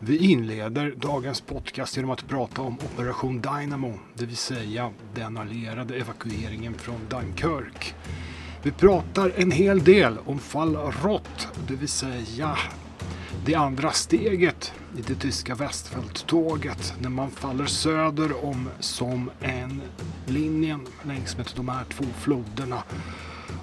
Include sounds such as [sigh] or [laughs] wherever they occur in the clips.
Vi inleder dagens podcast genom att prata om Operation Dynamo, det vill säga den allierade evakueringen från Dunkirk. Vi pratar en hel del om fall Rott, det vill säga det andra steget i det tyska västfälttåget när man faller söder om som en linjen längs med de här två floderna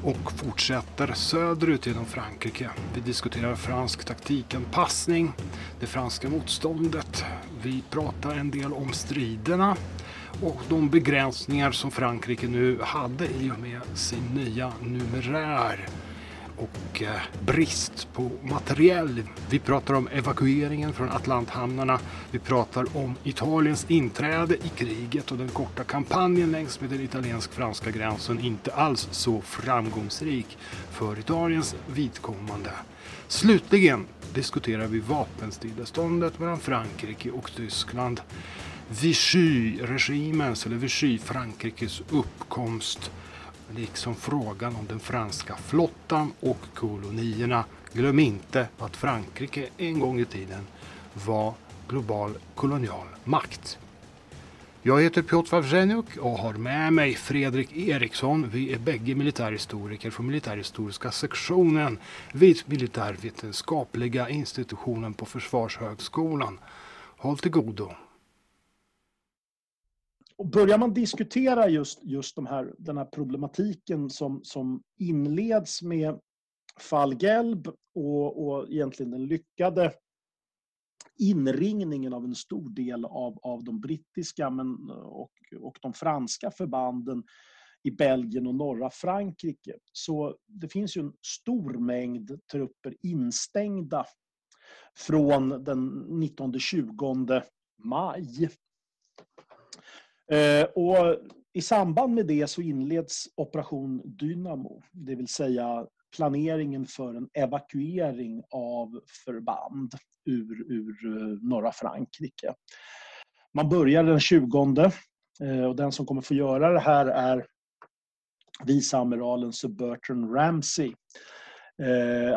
och fortsätter söderut genom Frankrike. Vi diskuterar fransk taktikanpassning, det franska motståndet. Vi pratar en del om striderna och de begränsningar som Frankrike nu hade i och med sin nya numerär och eh, brist på materiell. Vi pratar om evakueringen från Atlanthamnarna. Vi pratar om Italiens inträde i kriget och den korta kampanjen längs med den italiensk-franska gränsen inte alls så framgångsrik för Italiens vidkommande. Slutligen diskuterar vi vapenstilleståndet mellan Frankrike och Tyskland. Vichy-regimens, eller Vichy-Frankrikes uppkomst liksom frågan om den franska flottan och kolonierna. Glöm inte att Frankrike en gång i tiden var global kolonial makt. Jag heter Piotr Wawrzeniuk och har med mig Fredrik Eriksson. Vi är bägge militärhistoriker från militärhistoriska sektionen vid militärvetenskapliga institutionen på Försvarshögskolan. Håll till godo! Och börjar man diskutera just, just de här, den här problematiken som, som inleds med fall Gelb och, och egentligen den lyckade inringningen av en stor del av, av de brittiska men, och, och de franska förbanden i Belgien och norra Frankrike. Så det finns ju en stor mängd trupper instängda från den 19-20 maj Eh, och I samband med det så inleds Operation Dynamo, det vill säga planeringen för en evakuering av förband ur, ur eh, norra Frankrike. Man börjar den 20 eh, och den som kommer få göra det här är viceamiralen Sir Bertrand Ramsay.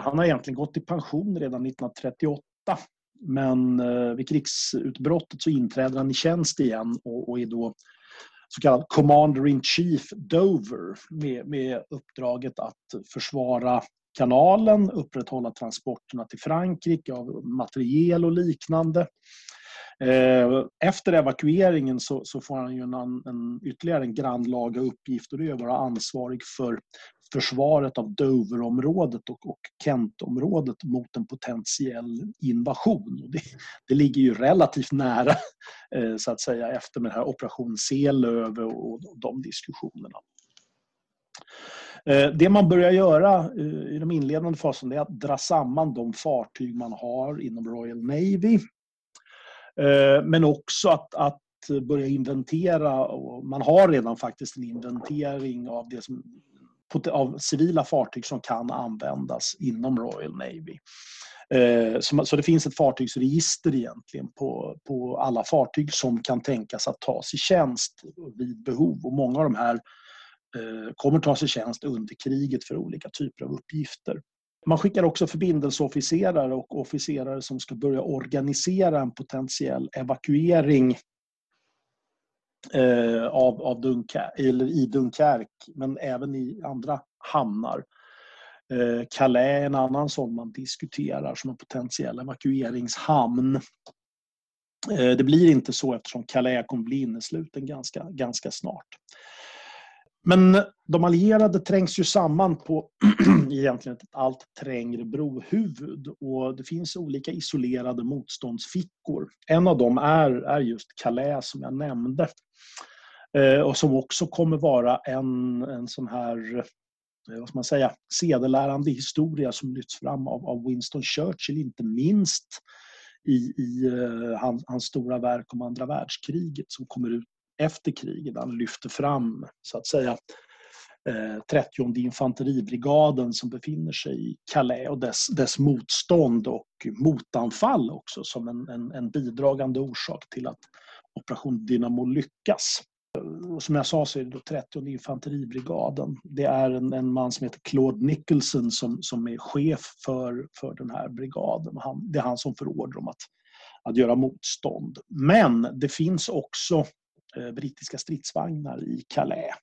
Han har egentligen gått i pension redan 1938 men eh, vid krigsutbrottet så inträder han i tjänst igen och, och är då så kallad Commander in Chief Dover med, med uppdraget att försvara kanalen, upprätthålla transporterna till Frankrike av materiel och liknande. Eh, efter evakueringen så, så får han ju en, en, ytterligare en grannlaga uppgift och det är att vara ansvarig för försvaret av Doverområdet och, och Kentområdet mot en potentiell invasion. Det, det, ligger ju relativt nära eh, så att säga efter med den här operation Selöve och, och de diskussionerna. Eh, det man börjar göra i de inledande faserna är att dra samman de fartyg man har inom Royal Navy Eh, men också att, att börja inventera. Man har redan faktiskt en inventering av, det som, av civila fartyg som kan användas inom Royal Navy. Eh, så det finns ett fartygsregister egentligen på, på alla fartyg som kan tänkas att tas i tjänst vid behov. Och många av de här eh, kommer tas i tjänst under kriget för olika typer av uppgifter. Man skickar också förbindelseofficerare och officerare som ska börja organisera en potentiell evakuering eh, av, av Dunkirk, eller i Dunkerque, men även i andra hamnar. Eh, Calais är en annan sån man diskuterar som en potentiell evakueringshamn. Eh, det blir inte så eftersom Calais kommer bli innesluten ganska, ganska snart. Men de allierade trängs ju samman på [clears throat] egentligen ett allt trängre brohuvud och det finns olika isolerade motståndsfickor. En av dem är, är just Calais som jag nämnde eh, och som också kommer vara en, en sån här eh, vad ska man säga, sedelärande historia som lyfts fram av, av Winston Churchill, inte minst i, i eh, uh, hans, hans stora verk om andra världskriget som kommer ut efter kriget. Han lyfter fram, så att säga, eh, 30 infanteribrigaden som befinner sig i Calais och dess, dess motstånd och motanfall också som en, en, en bidragande orsak till att Operation Dynamo lyckas. Och som jag sa så är det då 30 infanteribrigaden. Det är en, en man som heter Claude Nicholson som, som är chef för, för den här brigaden. Han, det är han som får order om att att göra motstånd. Men det finns också Eh, brittiska stridsvagnar i Calais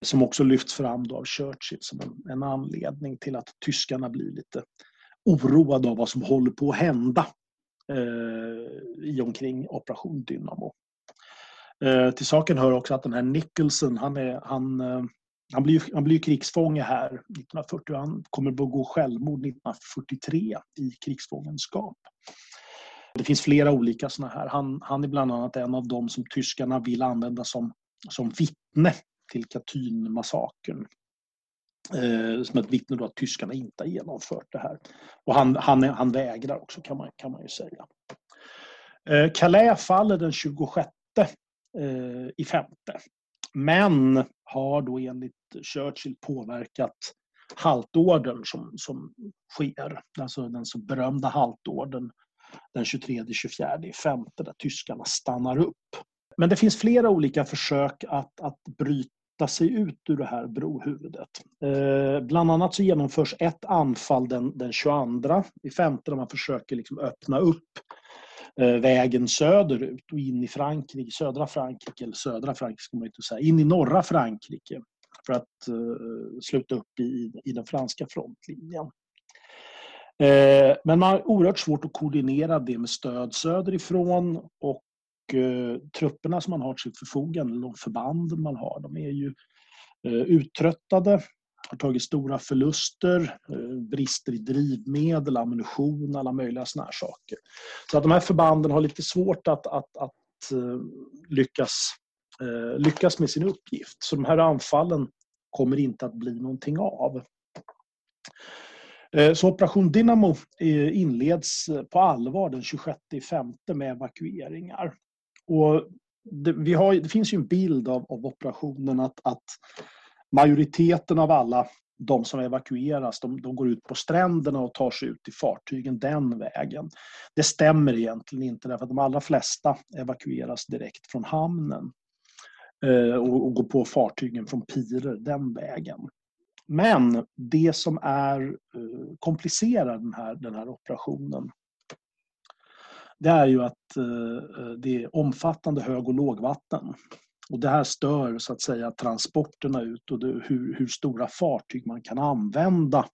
som också lyfts fram av Churchill som en, en anledning till att tyskarna blir lite oroade av vad som håller på att hända eh, i omkring Operation Dynamo. Eh, till saken hör också att den här Nicholson, han, är, han, eh, han, blir, han blir krigsfånge här 1940 och han kommer att begå självmord 1943 i krigsfångenskap. Det finns flera olika sådana här. Han, han är bland annat en av dem som tyskarna vill använda som, som vittne till Katynmassakern. Eh, som ett vittne då att tyskarna inte har genomfört det här. Och han, han, han vägrar också kan man, kan man ju säga. Eh, Calais faller den 26 eh, i femte. Men har då enligt Churchill påverkat Haltorden som, som sker. Alltså den så berömda Haltorden den 23-24 femte där tyskarna stannar upp. Men det finns flera olika försök att, att bryta sig ut ur det här brohuvudet. Eh, bland annat så genomförs ett anfall den, den 22 i femte där man försöker liksom öppna upp eh, vägen söderut och in i Frankrike, södra Frankrike, eller södra Frankrike ska man inte säga, in i norra Frankrike för att eh, sluta upp i, i den franska frontlinjen. Eh, men man har oerhört svårt att koordinera det med stöd söderifrån och eh, trupperna som man har till sitt förfogande, de förbanden man har, de är ju eh, uttröttade, har tagit stora förluster, brister i drivmedel, ammunition, alla möjliga såna här saker. Så att de här förbanden har lite svårt att, att, att lyckas, lyckas med sin uppgift. Så de här anfallen kommer inte att bli någonting av. Eh, så Operation Dynamo eh, inleds eh, på allvar den 26 femte med evakueringar. Och det, vi har, det finns ju en bild av, av operationen att, att majoriteten av alla de som evakueras, de, de, går ut på stränderna och tar sig ut i fartygen den vägen. Det stämmer egentligen inte därför att de allra flesta evakueras direkt från hamnen eh, och, och, går på fartygen från pirer den vägen. Men det som är eh, komplicerar den här, den här operationen det är ju att eh, eh, det är omfattande hög och lågvatten. Och det här stör så att säga transporterna ut och det, hur, hur stora fartyg man kan använda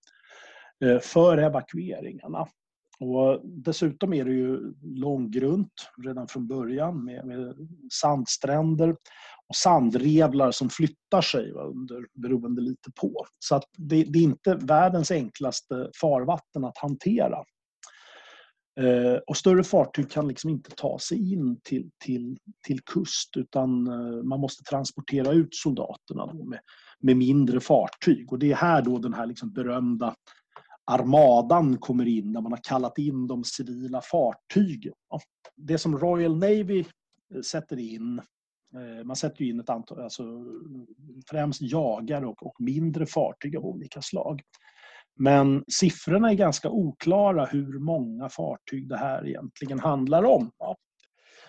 för evakueringarna. Och dessutom är det ju långgrunt redan från början med, med sandstränder och sandrevlar som flyttar sig under, beroende lite på. Så att det, det är inte världens enklaste farvatten att hantera. Eh, och större fartyg kan liksom inte ta sig in till, till, till kust utan eh, man måste transportera ut soldaterna med, med mindre fartyg. Och det är här då den här liksom berömda armadan kommer in, där man har kallat in de civila fartygen. Det som Royal Navy eh, sätter in eh, man sätter in ett antal, alltså främst jagare och, och mindre fartyg av olika slag. Men siffrorna är ganska oklara hur många fartyg det här egentligen handlar om.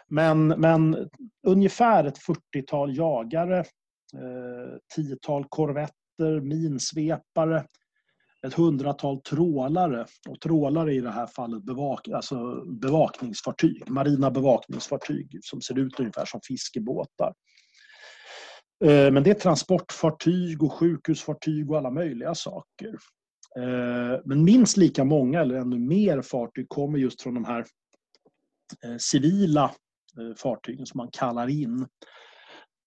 Men, men ungefär ett 40-tal jagare, eh, tiotal korvetter, minsvepare, ett hundratal trålare. Och trålare i det här fallet bevak, alltså bevakningsfartyg, marina bevakningsfartyg som ser ut ungefär som fiskebåtar. Eh, men det är transportfartyg och sjukhusfartyg och alla möjliga saker. Eh, men minst lika många eller ännu mer fartyg kommer just från de här eh, civila fartygen som man kallar in.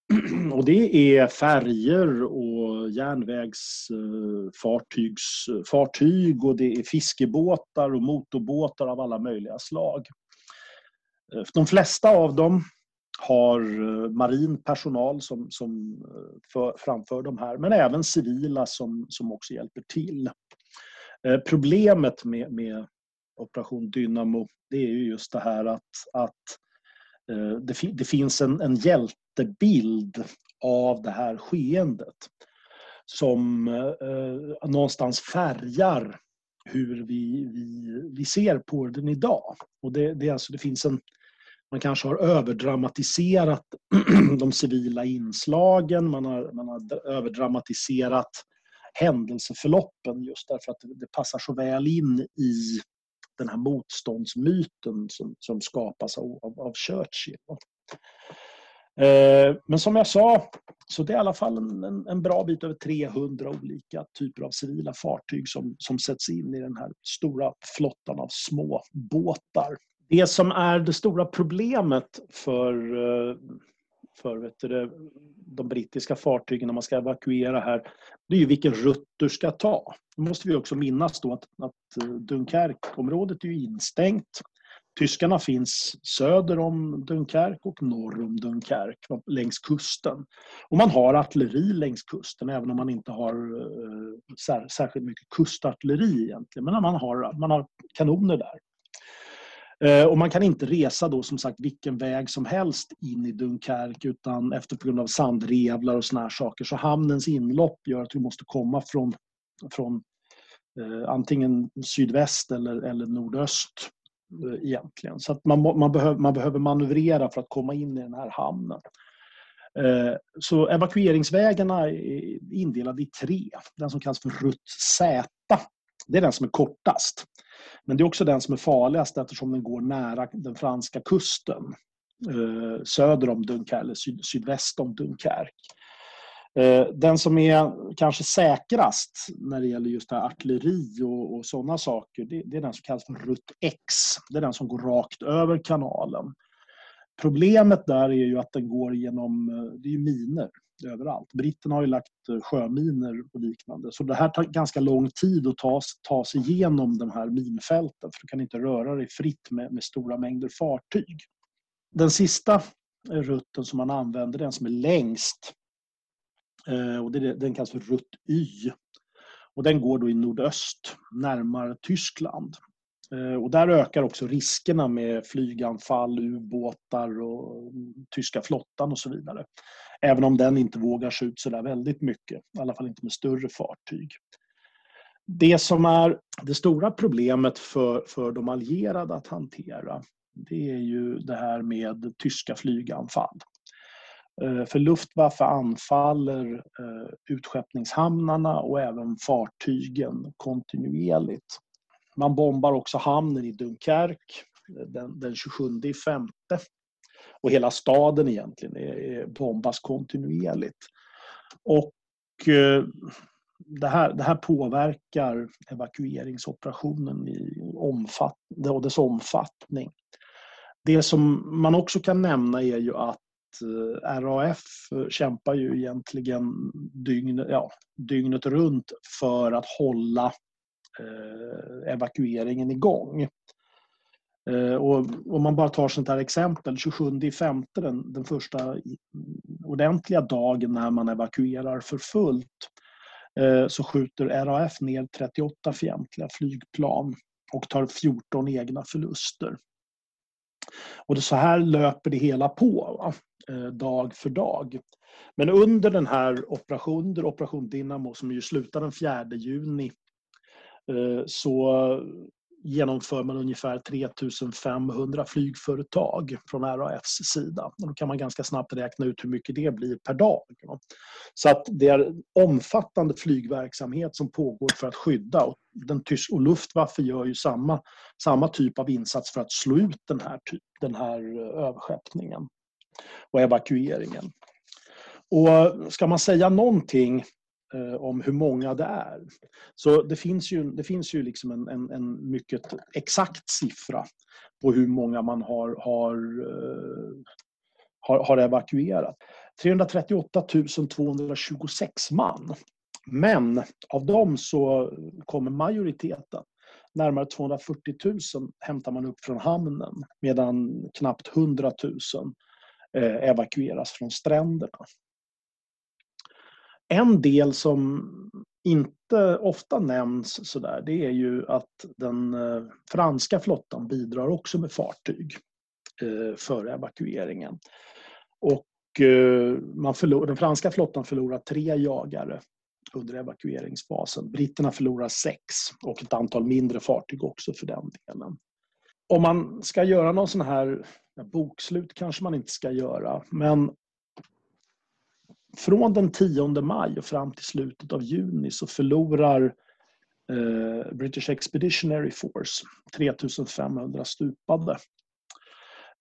[clears throat] Och det är färger och järnvägsfartyg och det är fiskebåtar och motorbåtar av alla möjliga slag. De flesta av dem har eh, marin personal som, som eh, för, framför de här, men även civila som, som också hjälper till. Eh, problemet med, med Operation Dynamo det är ju just det här att, att Eh, det, det finns en, en hjältebild av det här skeendet som eh, någonstans färgar hur vi, vi, vi ser på den idag. Och det, det, alltså, det finns en, man kanske har överdramatiserat [clears throat] de civila inslagen, man har, man har överdramatiserat händelseförloppen just därför att det passar så väl in i den här motståndsmyten som, som skapas av, av, av Churchill. Eh, men som jag sa, så det är i alla fall en, en, en, bra bit över 300 olika typer av civila fartyg som, som sätts in i den här stora flottan av små båtar. Det som är det stora problemet för, eh, för vet du, de brittiska fartygen när man ska evakuera här, det är ju vilken rutt du ska ta. Då måste vi också minnas då att, att eh, Dunkerque-området är instängt. Tyskarna finns söder om Dunkerque och norr om Dunkerque längs kusten. Och man har artilleri längs kusten även om man inte har eh, särskilt mycket kustartilleri egentligen. Men man har, man har kanoner där. Eh, och man kan inte resa då som sagt vilken väg som helst in i Dunkerque utan efter på grund av sandrevlar och såna här saker. Så hamnens inlopp gör att vi måste komma från, från eh, antingen sydväst eller, eller nordöst eh, egentligen. Så att man, man, behöver, man behöver manövrera för att komma in i den här hamnen. Eh, så evakueringsvägarna är indelade i tre. Den som kallas för Rutt Z. Det är den som är kortast. Men det är också den som är farligast eftersom den går nära den franska kusten. Eh, söder om Dunkerque, eller syd, sydväst om Dunkerque. Eh, den som är kanske säkrast när det gäller just artilleri och, och sådana saker, det, det, är den som kallas för Rutt X. Det är den som går rakt över kanalen. Problemet där är ju att den går genom, eh, det är ju miner överallt. Britterna har ju lagt eh, sjöminer och liknande. Så det här tar ganska lång tid att ta, ta sig igenom de här minfälten för du kan inte röra dig fritt med, med stora mängder fartyg. Den sista eh, rutten som man använder, den som är längst, eh, och det, den kallas för rutt Y. Och den går då i nordöst, närmare Tyskland. Och där ökar också riskerna med flyganfall, ubåtar och mm, tyska flottan och så vidare. Även om den inte vågar sig ut så där väldigt mycket, i alla fall inte med större fartyg. Det som är det stora problemet för, för de allierade att hantera, det är ju det här med tyska flyganfall. Eh, för Luftwaffe anfaller eh, utskeppningshamnarna och även fartygen kontinuerligt. Man bombar också hamnen i Dunkerque eh, den, den 27 femte. Och hela staden egentligen är, bombas kontinuerligt. Och eh, det här, det här påverkar evakueringsoperationen i omfatt, och dess omfattning. Det som man också kan nämna är ju att eh, RAF kämpar ju egentligen dygnet, ja, dygnet runt för att hålla Eh, evakueringen igång. Eh, och om man bara tar sånt här exempel, 27 femte den, den första ordentliga dagen när man evakuerar för fullt eh, så skjuter RAF ner 38 fientliga flygplan och tar 14 egna förluster. Och det så här löper det hela på, va? Eh, dag för dag. Men under den här operationen, under operation Dynamo som ju slutar den 4 juni så genomför man ungefär 3500 flygföretag från RAFs sida. Och då kan man ganska snabbt räkna ut hur mycket det blir per dag. Så att det är omfattande flygverksamhet som pågår för att skydda. Och, den tysk och Luftwaffe gör ju samma, samma typ av insats för att slå ut den här, den här eh, överskeppningen och evakueringen. Och ska man säga någonting Eh, om hur många det är. Så det finns ju, det finns ju liksom en, en, en mycket exakt siffra på hur många man har, har, eh, har, har evakuerat. 338 226 man. Men av dem så kommer majoriteten, närmare 240 000, hämtar man upp från hamnen medan knappt 100 000 eh, evakueras från stränderna. En del som inte ofta nämns sådär, det är ju att den eh, franska flottan bidrar också med fartyg eh, före evakueringen. Och eh, man förlor, den franska flottan förlorar tre jagare under evakueringsfasen. Britterna förlorar sex och ett antal mindre fartyg också för den delen. Om man ska göra någon sån här bokslut kanske man inte ska göra, men från den 10 maj och fram till slutet av juni så förlorar eh, British Expeditionary Force, 3500 stupade.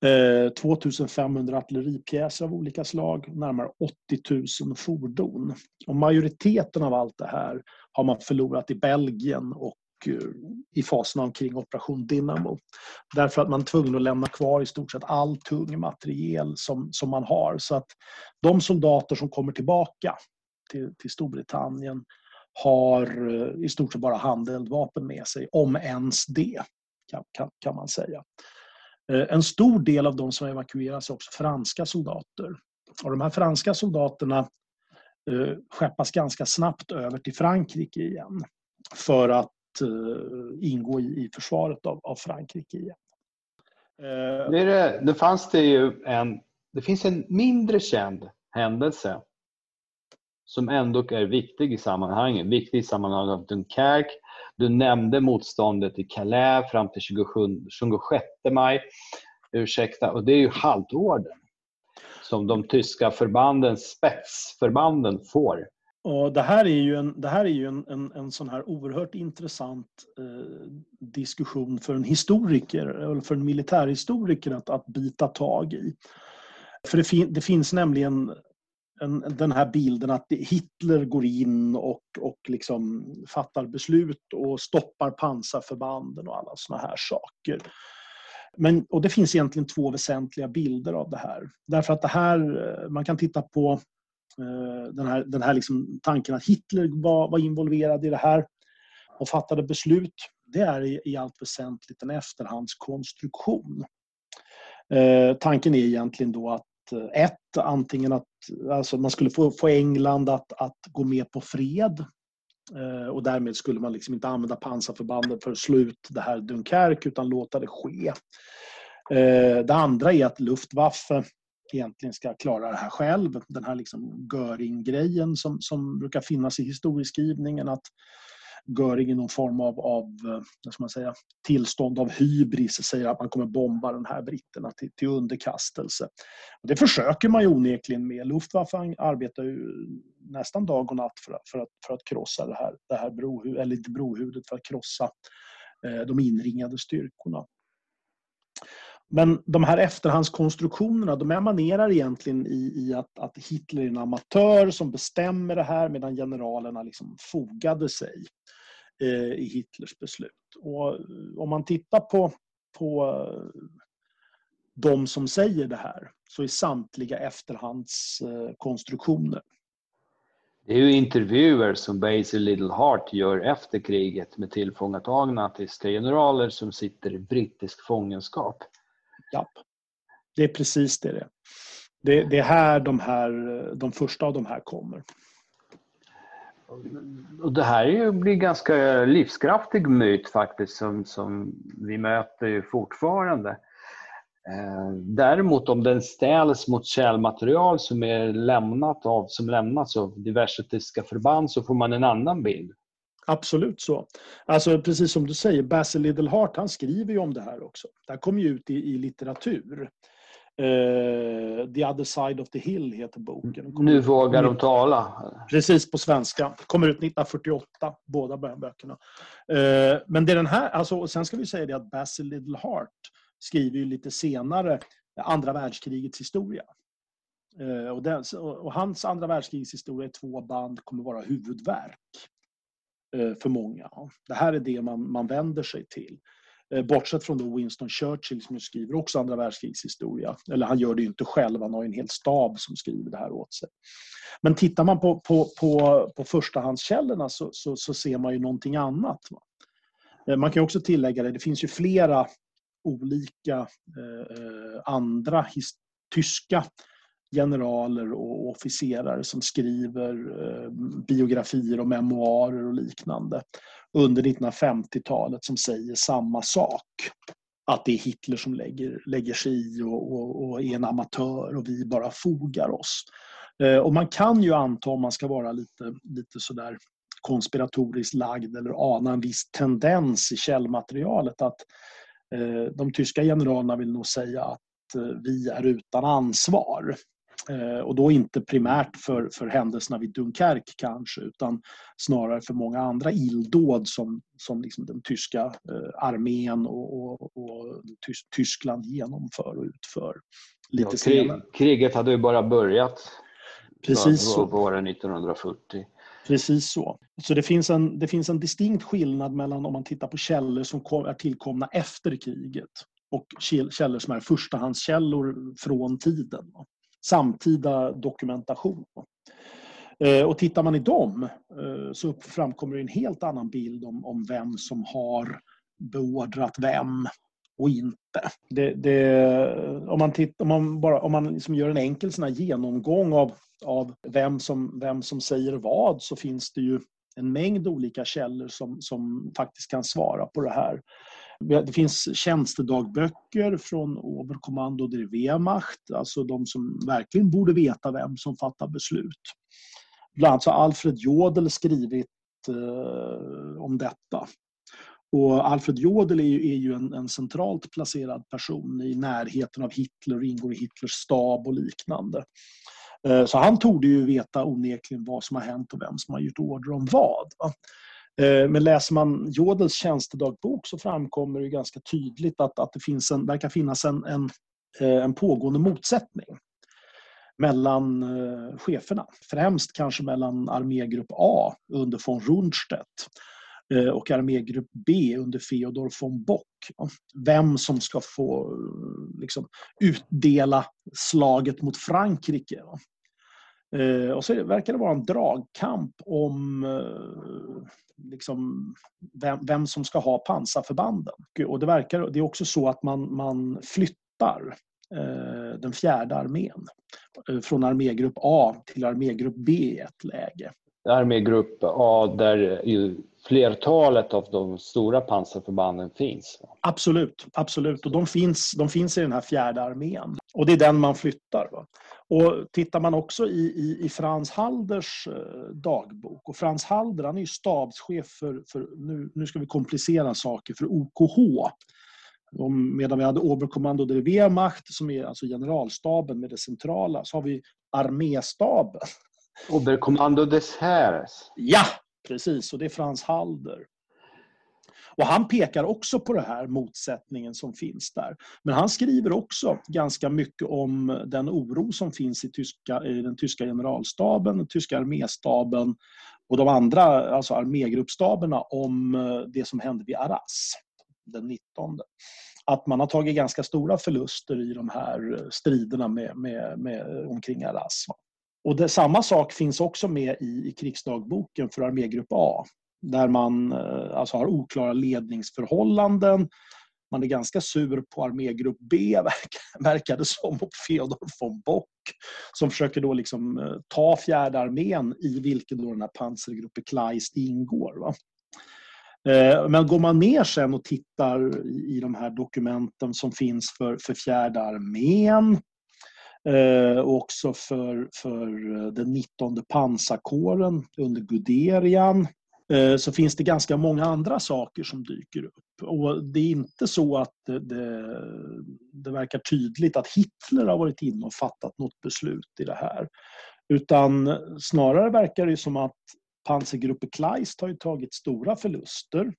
Eh, 2500 artilleripjäser av olika slag, närmare 80 000 fordon. Och majoriteten av allt det här har man förlorat i Belgien och Eh, i faserna omkring Operation Dynamo. Därför att man är tvungen att lämna kvar i stort sett all tung materiel som, som man har. Så att de soldater som kommer tillbaka till, till Storbritannien har eh, i stort sett bara handeldvapen med sig, om ens det, kan, kan, kan man säga. Eh, en stor del av de som evakueras är också franska soldater. Och de här franska soldaterna skeppas ganska snabbt över till Frankrike igen för att ingå i, försvaret av, av Frankrike igen. Det, det, det, fanns det ju en, det finns en mindre känd händelse som ändå är viktig i sammanhanget. Viktig i sammanhanget av Dunkerque. Du nämnde motståndet i Calais fram till 27, 26 maj. Ursäkta, och det är ju halvåren som de tyska förbanden, spetsförbanden får och det här är ju en, det här är ju en, en, en sån här oerhört intressant eh, diskussion för en historiker, eller för en militärhistoriker att, att bita tag i. För det, fin, det finns nämligen en, den här bilden att Hitler går in och, och liksom fattar beslut och stoppar pansarförbanden och alla såna här saker. Men, och det finns egentligen två väsentliga bilder av det här. Därför att det här, eh, man kan titta på Eh, den här, den här liksom tanken att Hitler var, var involverad i det här och fattade beslut, det är i, i allt väsentligt en efterhandskonstruktion. Eh, tanken är egentligen då att eh, ett, antingen att alltså man skulle få, få England att, att gå med på fred eh, och därmed skulle man liksom inte använda pansarförbanden för att slå ut det här Dunkerque utan låta det ske. Eh, det andra är att Luftwaffe egentligen ska klara det här själv. Den här liksom Göring-grejen som, som brukar finnas i historieskrivningen. Att Göring i någon form av, av vad ska man säga, tillstånd av hybris säger att man kommer bomba de här britterna till, till underkastelse. Och det försöker man ju onekligen med. Luftwaffe arbetar ju nästan dag och natt för, att, för, att, för att krossa det här, det här brohuvudet, eller inte brohuvudet, för att krossa eh, de inringade styrkorna. Men de här efterhandskonstruktionerna de emanerar egentligen i, i att, att, Hitler är en amatör som bestämmer det här medan generalerna liksom fogade sig eh, i Hitlers beslut. Och eh, om man tittar på, på eh, de som säger det här så är samtliga efterhandskonstruktioner. Det är ju intervjuer som Basil Little Heart gör efter kriget med tillfångatagna tyska generaler som sitter i brittisk fångenskap. Japp. Det är precis det det är. Det, det är här de, här de första av de här kommer. Och det här är ju, blir ganska livskraftig myt faktiskt som, som vi möter ju fortfarande. Eh, däremot om den ställs mot källmaterial som är lämnat av, som lämnas av diverse tyska förband så får man en annan bild. Absolut så. Alltså precis som du säger, Basil Liddell-Hart han skriver ju om det här också. Det här kommer ju ut i, i litteratur. Uh, the other side of the hill heter boken. nu vågar de tala. Precis, på svenska. Kommer ut 1948, båda böckerna. Uh, men det är den här, alltså, och sen ska vi säga det att Basil Liddell-Hart skriver ju lite senare andra världskrigets historia. Uh, och, den, och, hans andra världskrigets historia i två band kommer vara huvudverk. Eh, för många. Det här är det man, man vänder sig till. Eh, bortsett från då Winston Churchill som skriver också andra världskrigets historia. Eller han gör det ju inte själv, han har en hel stab som skriver det här åt sig. Men tittar man på, på, på, på förstahandskällorna så, så, så, ser man ju någonting annat. Eh, man kan också tillägga det, det finns ju flera olika eh, andra his, tyska generaler och officerare som skriver eh, biografier och memoarer och liknande under 1950-talet som säger samma sak. Att det är Hitler som lägger, lägger sig i och, och, och är en amatör och vi bara fogar oss. Eh, och man kan ju anta, om man ska vara lite, lite sådär konspiratoriskt lagd eller ana en viss tendens i källmaterialet att eh, de tyska generalerna vill nog säga att vi är utan ansvar. Eh, och då inte primärt för, för händelserna vid Dunkerque kanske, utan snarare för många andra illdåd som, som liksom den tyska eh, armén och, och, och Tys Tyskland genomför och utför. Lite ja, krig, kriget hade ju bara börjat Precis så. våren 1940. Precis så. Så det finns, en, det finns en distinkt skillnad mellan om man tittar på källor som är tillkomna efter kriget och källor som är förstahandskällor från tiden samtida dokumentation. Eh, och tittar man i dem eh, så framkommer en helt annan bild om, om vem som har beordrat vem och inte. Det, det, om man, titt, om man, bara, om man liksom gör en enkel sån genomgång av, av vem, som, vem som säger vad så finns det ju en mängd olika källor som, som faktiskt kan svara på det här. Det finns tjänstedagböcker från Oberkommando der Wehrmacht, alltså de som verkligen borde veta vem som fattar beslut. Bland annat har Alfred Jodel skrivit eh, om detta. Och Alfred Jodel är ju, är ju en, en, centralt placerad person i närheten av Hitler och ingår i Hitlers stab och liknande. Eh, så han torde ju veta onekligen vad som har hänt och vem som har gjort order om vad. Eh, men läser man Jodels tjänstedagbok så framkommer det ganska tydligt att, att det finns en, verkar finnas en, en, eh, en pågående motsättning mellan eh, cheferna. Främst kanske mellan armégrupp A under von Rundstedt och armégrupp B under Feodor von Bock. Vem som ska få liksom, utdela slaget mot Frankrike. Och så verkar det vara en dragkamp om liksom, vem, vem, som ska ha pansarförbanden. Och det, verkar, det är också så att man, man flyttar eh, den fjärde armén eh, från armégrupp A till armégrupp B i ett läge. Armégrupp A där flertalet av de stora pansarförbanden finns. Absolut, absolut. Och de finns, de finns i den här fjärde armén. Och det är den man flyttar. Va? Och tittar man också i, i, i Frans Halders eh, dagbok, och Frans Halder han är stabschef för, för nu, nu ska vi komplicera saker, för OKH. Och medan vi hade Oberkommando der Wehrmacht, som är alltså generalstaben med det centrala, så har vi arméstaben. Oberkommando des Heeres. Ja, precis. Och det är Frans Halder. Och han pekar också på den här motsättningen som finns där. Men han skriver också ganska mycket om den oro som finns i, tyska, i den tyska generalstaben, den tyska arméstaben och de andra, alltså armégruppstaberna om eh, det som hände vid Arras den 19. Att man har tagit ganska stora förluster i de här eh, striderna med, med, med eh, omkring Arras. Och det, samma sak finns också med i, i krigsdagboken för armégrupp A där man eh, alltså har oklara ledningsförhållanden. Man är ganska sur på armégrupp B, [laughs] verkar det som, och Feodor von Bock som försöker då liksom eh, ta fjärde armén i vilken då den här pansargruppen Kleist ingår. Va? Eh, men går man ner sen och tittar i de här dokumenten som finns för, för fjärde armén och också för, för den 19 pansarkåren under Guderian Eh, så finns det ganska många andra saker som dyker upp. Och det är inte så att det, det, det, verkar tydligt att Hitler har varit inne och fattat något beslut i det här. Utan snarare verkar det som att pansargruppen Kleist har tagit stora förluster.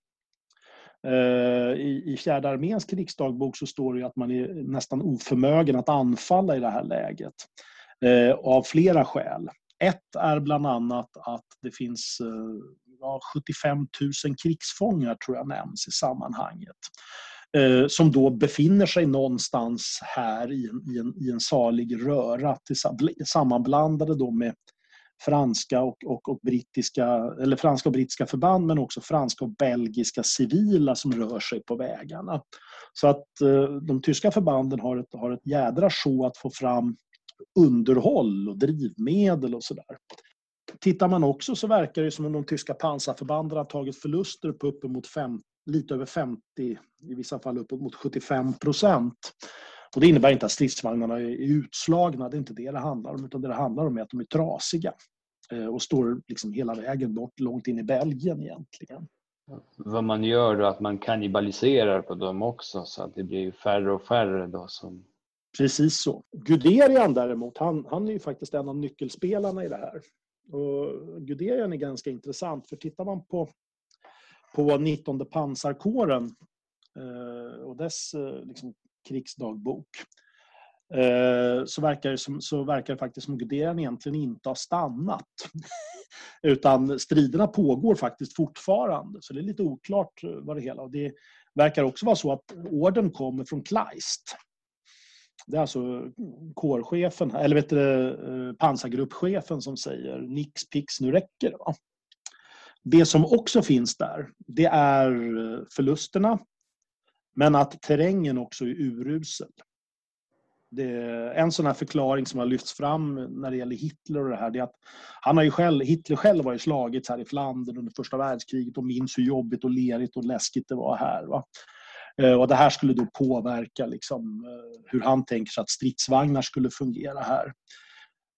Eh, I, I fjärde arméns krigsdagbok så står det att man är nästan oförmögen att anfalla i det här läget. Eh, av flera skäl. Ett är bland annat att det finns ja, 75 000 krigsfångar tror jag nämns i sammanhanget. Eh, som då befinner sig någonstans här i en, i en, i en salig röra sammanblandade då med franska och, och, och, brittiska, eller franska och brittiska förband men också franska och belgiska civila som rör sig på vägarna. Så att eh, de tyska förbanden har ett, har ett jädra show att få fram underhåll och drivmedel och sådär. Tittar man också så verkar det som om de tyska pansarförbanden har tagit förluster på uppemot fem, lite över 50, i vissa fall uppemot 75 procent. Och det innebär inte att stridsvagnarna är utslagna, det är inte det det handlar om, utan det det handlar om är att de är trasiga eh, och står liksom hela vägen bort, långt in i Belgien egentligen. Vad man gör då, att man kannibaliserar på dem också så att det blir färre och färre då som Precis så. Guderian däremot, han, han är ju faktiskt en av nyckelspelarna i det här. Och Guderian är ganska intressant, för tittar man på, på 19 pansarkåren eh, och dess eh, liksom, krigsdagbok eh, så verkar, det som, så verkar det faktiskt som Guderian egentligen inte har stannat. [laughs] Utan striderna pågår faktiskt fortfarande, så det är lite oklart eh, vad det hela... Och det verkar också vara så att orden kommer från Kleist det är alltså kårchefen, eller vet du, eh, pansargruppchefen som säger nix pix nu räcker det. Va? Det som också finns där, det är eh, förlusterna men att terrängen också är urusel. Det är en sån här förklaring som har lyfts fram när det gäller Hitler och det här, det är att han har ju själv, Hitler själv har ju slagits här i Flandern under första världskriget och minns hur jobbigt och lerigt och läskigt det var här. Va? Eh, och det här skulle då påverka liksom, eh, hur han tänker sig att stridsvagnar skulle fungera här.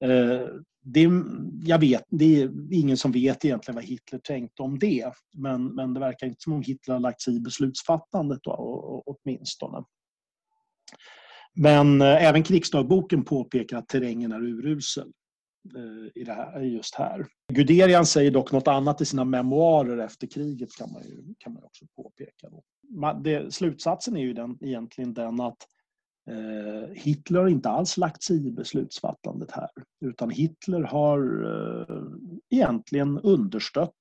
Eh, det, jag vet, det är ingen som vet egentligen vad Hitler tänkte om det. Men, men det verkar inte som om Hitler har lagt sig i beslutsfattandet då, åtminstone. Men även krigsdagboken påpekar att terrängen är urusel Eh, i det här, just här. Guderian säger dock något annat i sina memoarer efter kriget kan man, ju, kan man också påpeka. Då det, slutsatsen är ju den, egentligen den att eh, Hitler inte alls lagt sig i beslutsfattandet här. Utan Hitler har eh, egentligen understött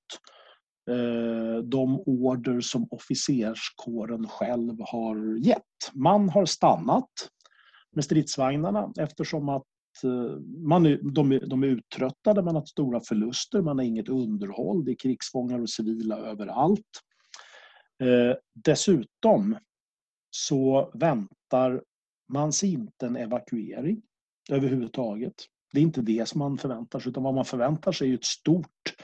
eh, de order som officerskåren själv har gett. Man har stannat med stridsvagnarna eftersom att Eh, man är, de, är, de är uttröttade, man har haft stora förluster, man har inget underhåll, det är krigsfångar och civila överallt. Eh, dessutom så väntar man sig inte en evakuering överhuvudtaget. Det är inte det som man förväntar sig, utan vad man förväntar sig är ett stort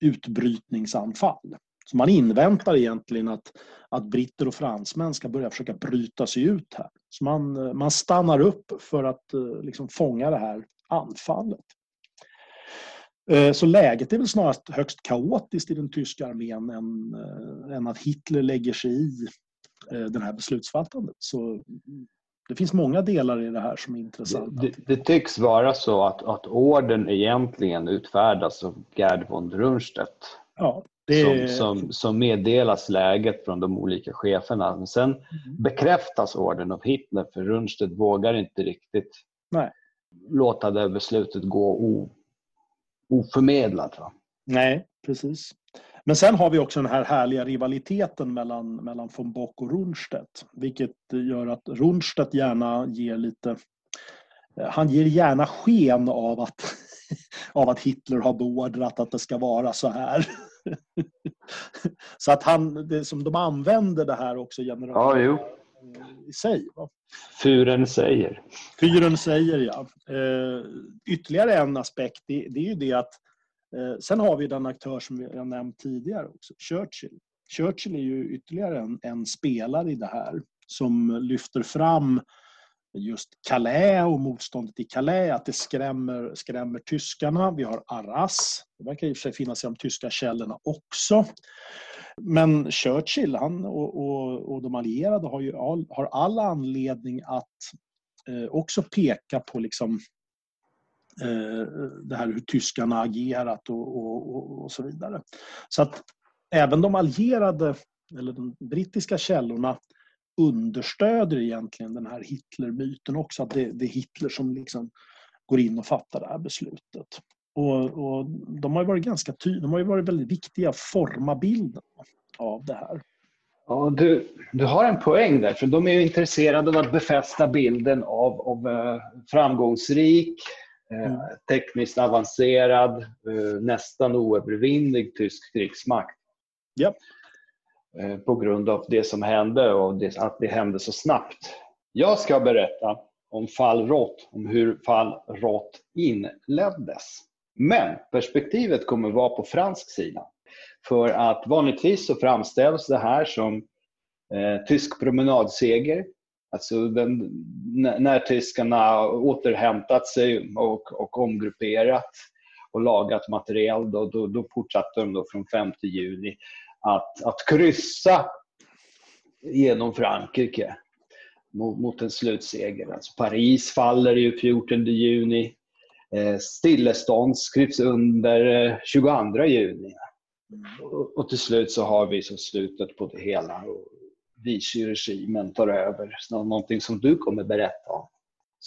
utbrytningsanfall. Så man inväntar egentligen att, att britter och fransmän ska börja försöka bryta sig ut här. Så man, man stannar upp för att eh, liksom fånga det här anfallet. Eh, så läget är väl snarast högst kaotiskt i den tyska armén än, eh, än att Hitler lägger sig i det den här beslutsfattandet. Så det finns många delar i det här som är intressanta. Det, det, det tycks vara så att, att orden egentligen utfärdas av Gerd von Rundstedt. Ja, det... som, som, som meddelas läget från de olika cheferna. Men sen mm. bekräftas orden av Hitler för Rundstedt vågar inte riktigt Nej. låta det beslutet gå oförmedlat. Va? Nej, precis. Men sen har vi också den här härliga rivaliteten mellan, mellan von Bock och Rundstedt. Vilket gör att Rundstedt gärna ger lite... Han ger gärna sken av att, [laughs] av att Hitler har beordrat att det ska vara så här. [laughs] så att han, det som de använder det här också generellt. Ja, i sig. Va? Fyren säger. Fyren säger, ja. Eh, ytterligare en aspekt, det, det är ju det att eh, sen har vi den aktör som jag nämnt tidigare också, Churchill. Churchill är ju ytterligare en, en spelare i det här som lyfter fram just Calais och motståndet i Calais, att det skrämmer, skrämmer tyskarna. Vi har Arras, det verkar i och för sig finnas i de tyska källorna också. Men Churchill han och, och, och de allierade har ju all, har all anledning att eh, också peka på liksom, eh, det här hur tyskarna agerat och, och, och, så vidare. Så att även de allierade, eller de brittiska källorna understöder egentligen den här Hitlermyten också. Att det, det är Hitler som liksom går in och fattar det här beslutet. Och, och de har varit ganska tydliga, de har varit väldigt viktiga att forma bilden av det här. Ja, du, du har en poäng där, för de är intresserade av att befästa bilden av, av uh, framgångsrik, uh, mm. tekniskt avancerad, uh, nästan oövervinnlig tysk krigsmakt. Yep. Eh, på grund av det som hände och det, att det hände så snabbt. Jag ska berätta om fall Rott, om hur fall Rott inleddes. Men perspektivet kommer vara på fransk sida. För att vanligtvis så framställs det här som eh, tysk promenadseger. Alltså den, när tyskarna återhämtat sig och, och omgrupperat och lagat material, då, då, då fortsatte de då från 5 juni att, att kryssa genom Frankrike. mot, mot en slutseger. Alltså Paris faller ju 14 juni. Eh, stillestånd skrivs under eh, 22 juni. Och, och till slut så har vi så slutet på det hela. Vichy-regimen tar över. Någonting som du kommer berätta om.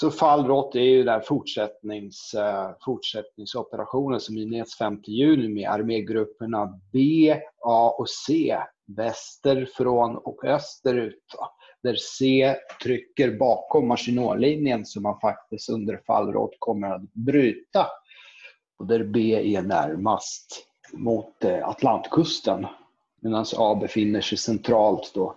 Så fallrått är ju den fortsättnings, eh, fortsättningsoperationen som inleds 5 juni med armégrupperna B, A och C västerifrån och österut. Där C trycker bakom Maginotlinjen som man faktiskt under fallrått kommer att bryta. Och där B är närmast mot eh, Atlantkusten medan A befinner sig centralt då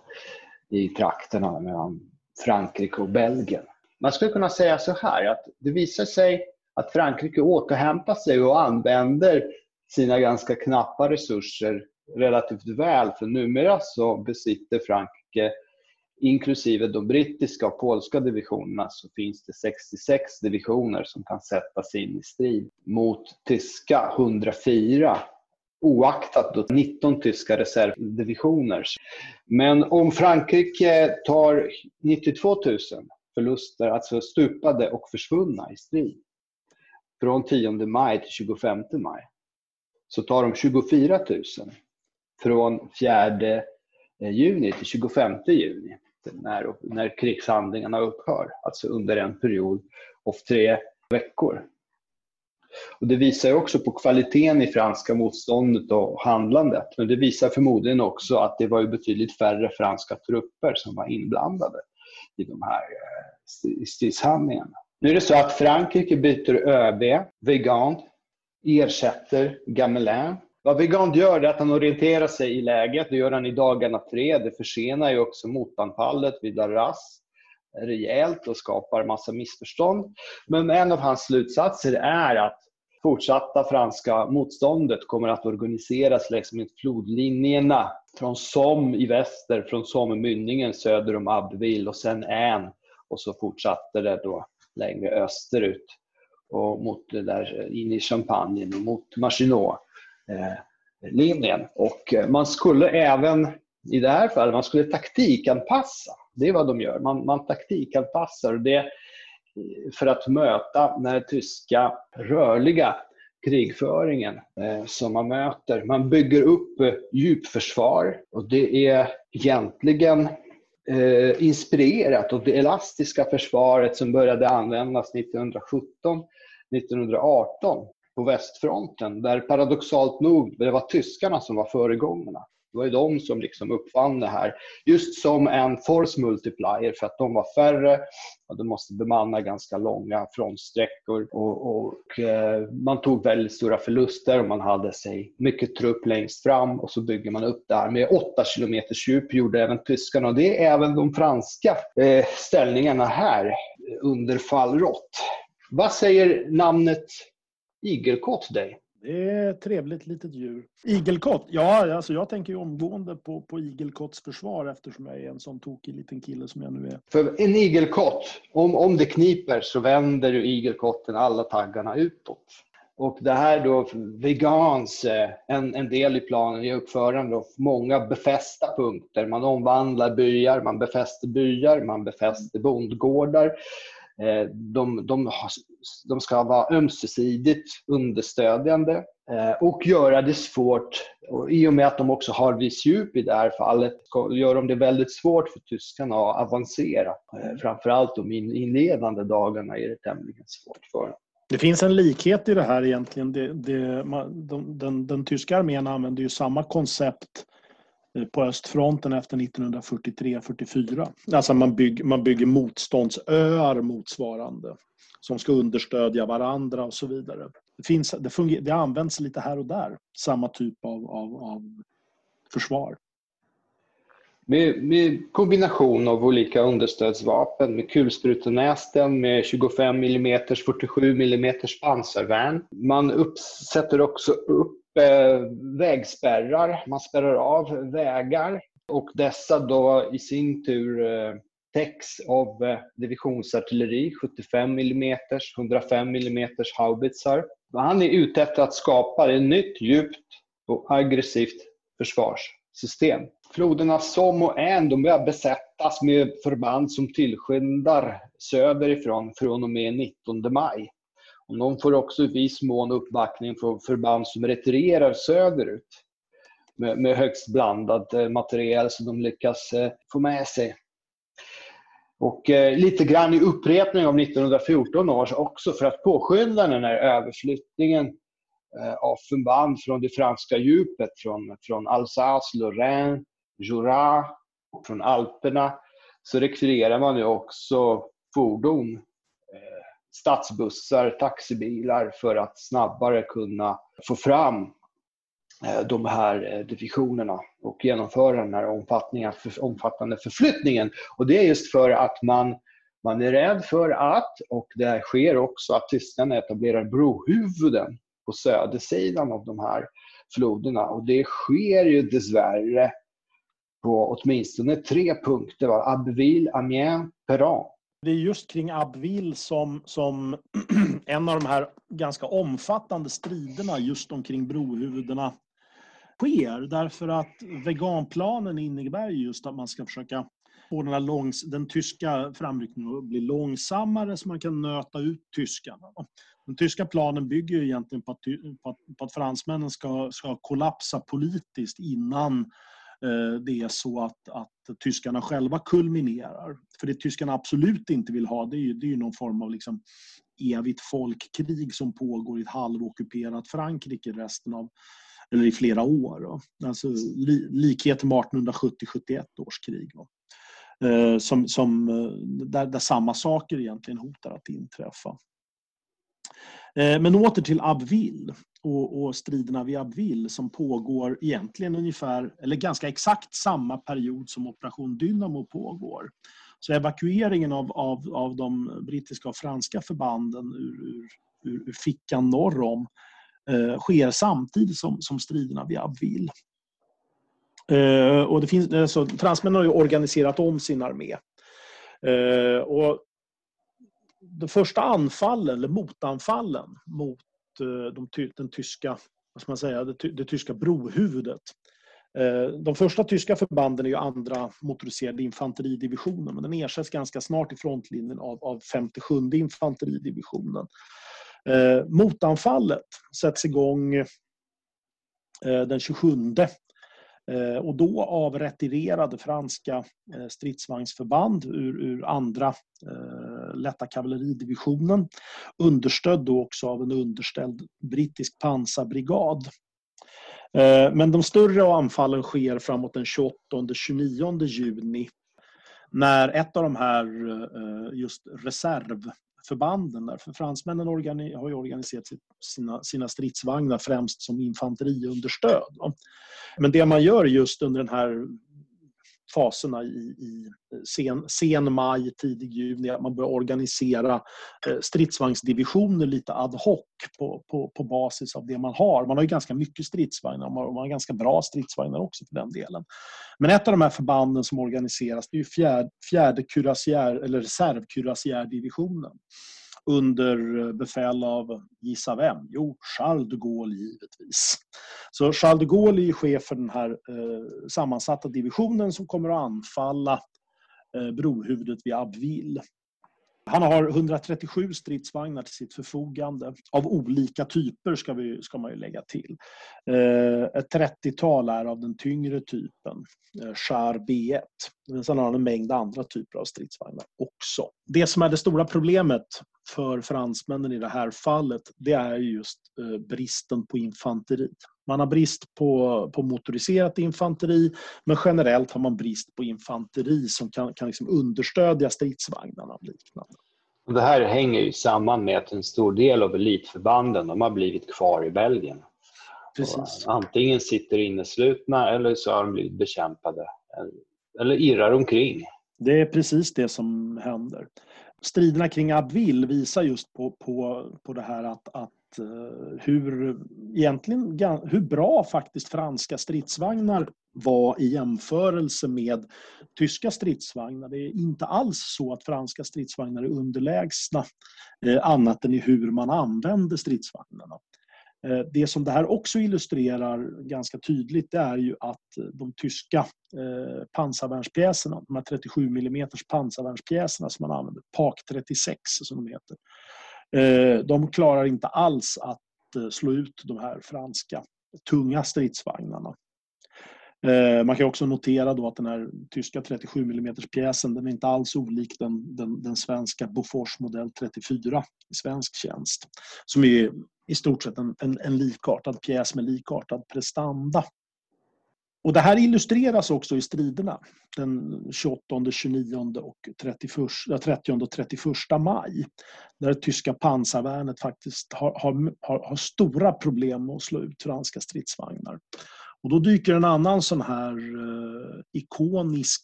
i trakterna mellan Frankrike och Belgien. Man skulle kunna säga så här att det visar sig att Frankrike återhämtar sig och använder sina ganska knappa resurser relativt väl. För numera så besitter Frankrike, inklusive de brittiska och polska divisionerna, så finns det 66 divisioner som kan sättas in i strid mot tyska 104 oaktat då 19 tyska reservdivisioner. Men om Frankrike tar 92 000 förluster, alltså stupade och försvunna i strid, från 10 maj till 25 maj, så tar de 24 000 från 4 eh, juni till 25 juni, när, när krigshandlingarna upphör, alltså under en period av tre veckor. Och det visar också på kvaliteten i franska motståndet och handlandet. Men det visar förmodligen också att det var betydligt färre franska trupper som var inblandade i de här eh, stridshandlingarna. Nu är det så att Frankrike byter ÖB, Vigand, ersätter Gamelin. Vad Vigand gör är att han orienterar sig i läget. Det gör han i dagarna tre. Det försenar ju också motanfallet vid Arras rejält och skapar massa missförstånd. Men en av hans slutsatser är att fortsatta franska motståndet kommer att organiseras längs med flodlinjerna från Somme i väster, från Somme-mynningen söder om Abbeville och sen Ain och så fortsatte det då längre österut och mot det där in i Champagne och mot Maginot-linjen. Eh, och eh, man skulle även i det här fallet man skulle taktikanpassa. Det är vad de gör. Man, man taktikanpassar. Det, för att möta den tyska rörliga krigföringen eh, som man möter. Man bygger upp eh, djupförsvar och det är egentligen eh, inspirerat av det elastiska försvaret som började användas 1917, 1918 på västfronten där paradoxalt nog det var tyskarna som var föregångarna. Det var ju de som liksom uppfann det här. Just som en force multiplier för att de var färre och de måste bemanna ganska långa frontsträckor. Och, och eh, man tog väldigt stora förluster och man hade sig mycket trupp längst fram och så bygger man upp det här med 8 km djup gjorde även tyskarna och det är även de franska eh, ställningarna här under fallrott. Vad säger namnet igelkott dig? Det är ett trevligt litet djur. Igelkott? Ja, alltså jag tänker ju omgående på, på igelkotts försvar eftersom jag är en sån tokig liten kille som jag nu är. För en igelkott, om, om det kniper så vänder ju igelkotten alla taggarna utåt. Och det här då, vegans, eh, en, en del i planen i uppförande av många befästa punkter. Man omvandlar byar, man befäster byar, man befäster bondgårdar. Eh, de, de, de ska vara ömsesidigt understödjande eh, och göra det svårt. Och I och med att de också har viss djup i det här fallet gör de det väldigt svårt för tyskarna att avancera. Eh, framförallt de inledande dagarna är det tämligen svårt för dem. Det finns en likhet i det här egentligen. Det, det, de, den, den tyska armén använder ju samma koncept Eh, Eh, på östfronten efter 1943-44. Alltså man, bygg, man bygger motståndsöar motsvarande som ska understödja varandra och så vidare. Det, finns, det, funger, det används lite här och där, samma typ av, av, av försvar. Med, med, kombination av olika understödsvapen, med kulsprutenästen, med 25 mm, 47 mm pansarvärn. Man uppsätter också upp Eh, vägspärrar, man spärrar av vägar och dessa då i sin tur eh, täcks av eh, divisionsartilleri, 75 mm, 105 mm haubitsar. Han är ute efter att skapa ett nytt djupt och aggressivt försvarssystem. Floderna Somme och Ain de börjar besättas med förband som tillskyndar söderifrån från och med 19 maj. Och de får också i viss mån uppbackning från förband som retirerar söderut med, med högst blandad eh, materiel som de lyckas eh, få med sig. Och eh, lite grann i upprepning av 1914 års också för att påskynda den här överflyttningen eh, av förband från det franska djupet, från, från Alsace, Lorraine, Jura, från Alperna, så rekvirerar man ju också fordon, eh, stadsbussar, taxibilar för att snabbare kunna få fram eh, de här eh, divisionerna och genomföra den här omfattande förflyttningen. Och det är just för att man, man är rädd för att, och det sker också, att tyskarna etablerar brohuvuden på södersidan av de här floderna. Och det sker ju dessvärre på åtminstone tre punkter. Va? Abbeville, Amiens, Perron. Det är just kring Abbeville som, som [clears throat] en av de här ganska omfattande striderna just omkring brohuvudena sker. Därför att veganplanen innebär just att man ska försöka få den, här långs, den tyska framryckningen att bli långsammare så man kan nöta ut tyskarna. Den tyska planen bygger ju egentligen på att, på att, på att fransmännen ska, ska kollapsa politiskt innan Eh, det är så att, att tyskarna själva kulminerar. För det tyskarna absolut inte vill ha det är ju, det är ju någon form av liksom evigt folkkrig som pågår i ett halvockuperat Frankrike resten av eller i flera år. Alltså li, likheten med 1870-71 års krig. Eh, som, som, eh, där, där samma saker egentligen hotar att inträffa. Eh, men åter till Abbeville och, och striderna vid Abbeville som pågår egentligen ungefär, eller ganska exakt samma period som Operation Dynamo pågår. Så evakueringen av, av, av de brittiska och franska förbanden ur, ur, ur fickan norr om eh, sker samtidigt som, som striderna vid Abbeville. Eh, och det finns, alltså, fransmännen har ju organiserat om sin armé. Eh, och de första anfallen, eller motanfallen mot eh, de, den tyska, vad ska man säga, det, det tyska brohuvudet eh, de första tyska förbanden är ju andra motoriserade infanteridivisionen men den ersätts ganska snart i frontlinjen av, av 57 infanteridivisionen. Eh, motanfallet sätts igång eh, den 27 eh, och då av retirerade franska eh, stridsvagnsförband ur, ur andra eh, lätta kavalleridivisionen understödd då också av en underställd brittisk pansarbrigad. Eh, men de större anfallen sker framåt den 28-29 juni när ett av de här eh, just reservförbanden. Där. För fransmännen har ju organiserat sina, sina stridsvagnar främst som infanteriunderstöd. Men det man gör just under den här faserna i, i sen, sen maj, tidig juni, att man börjar organisera eh, stridsvagnsdivisioner lite ad hoc på, på, på basis av det man har. Man har ju ganska mycket stridsvagnar och man har ganska bra stridsvagnar också för den delen. Men ett av de här förbanden som organiseras det är fjärde, fjärde kurassiär, eller reservkurassiärdivisionen under befäl av, gissa vem? Jo, Charles de Gaulle givetvis. Så Charles de Gaulle är chef för den här eh, sammansatta divisionen som kommer att anfalla eh, brohuvudet vid Abbeville. Han har 137 stridsvagnar till sitt förfogande av olika typer ska, vi, ska man ju lägga till. Eh, ett 30-tal är av den tyngre typen, eh, Char B1. Men sen har han en mängd andra typer av stridsvagnar också. Det som är det stora problemet för fransmännen i det här fallet, det är just eh, bristen på infanteri. Man har brist på, på motoriserat infanteri, men generellt har man brist på infanteri som kan, kan liksom understödja stridsvagnarna och liknande. Det här hänger ju samman med att en stor del av elitförbanden de har blivit kvar i Belgien. Precis. Antingen sitter inneslutna eller så har de blivit bekämpade eller irrar omkring. Det är precis det som händer striderna kring Abbeville visar just på, på, på det här att, att Eh, hur, egentligen, hur bra faktiskt franska stridsvagnar var i jämförelse med tyska stridsvagnar. Det är inte alls så att franska stridsvagnar är underlägsna eh, annat än i hur man använder stridsvagnarna. Eh, det som det här också illustrerar ganska tydligt det är ju att de tyska pansarvärnspjäserna, de här 37 mm pansarvärnspjäserna som man använder, PAK 36 som de heter, Eh, de klarar inte alls att eh, slå ut de här franska tunga stridsvagnarna. Eh, man kan också notera då att den här tyska 37 mm pjäsen den är inte alls olik den, den, den svenska Bofors modell 34 i svensk tjänst. Som är i stort sett en, en, en likartad pjäs med likartad prestanda. Och det här illustreras också i striderna den 28, 29 och 31, 30 och 31 maj. Där det tyska pansarvärnet faktiskt har, har, har, stora problem med att slå ut franska stridsvagnar. Och då dyker en annan sån här eh, ikonisk,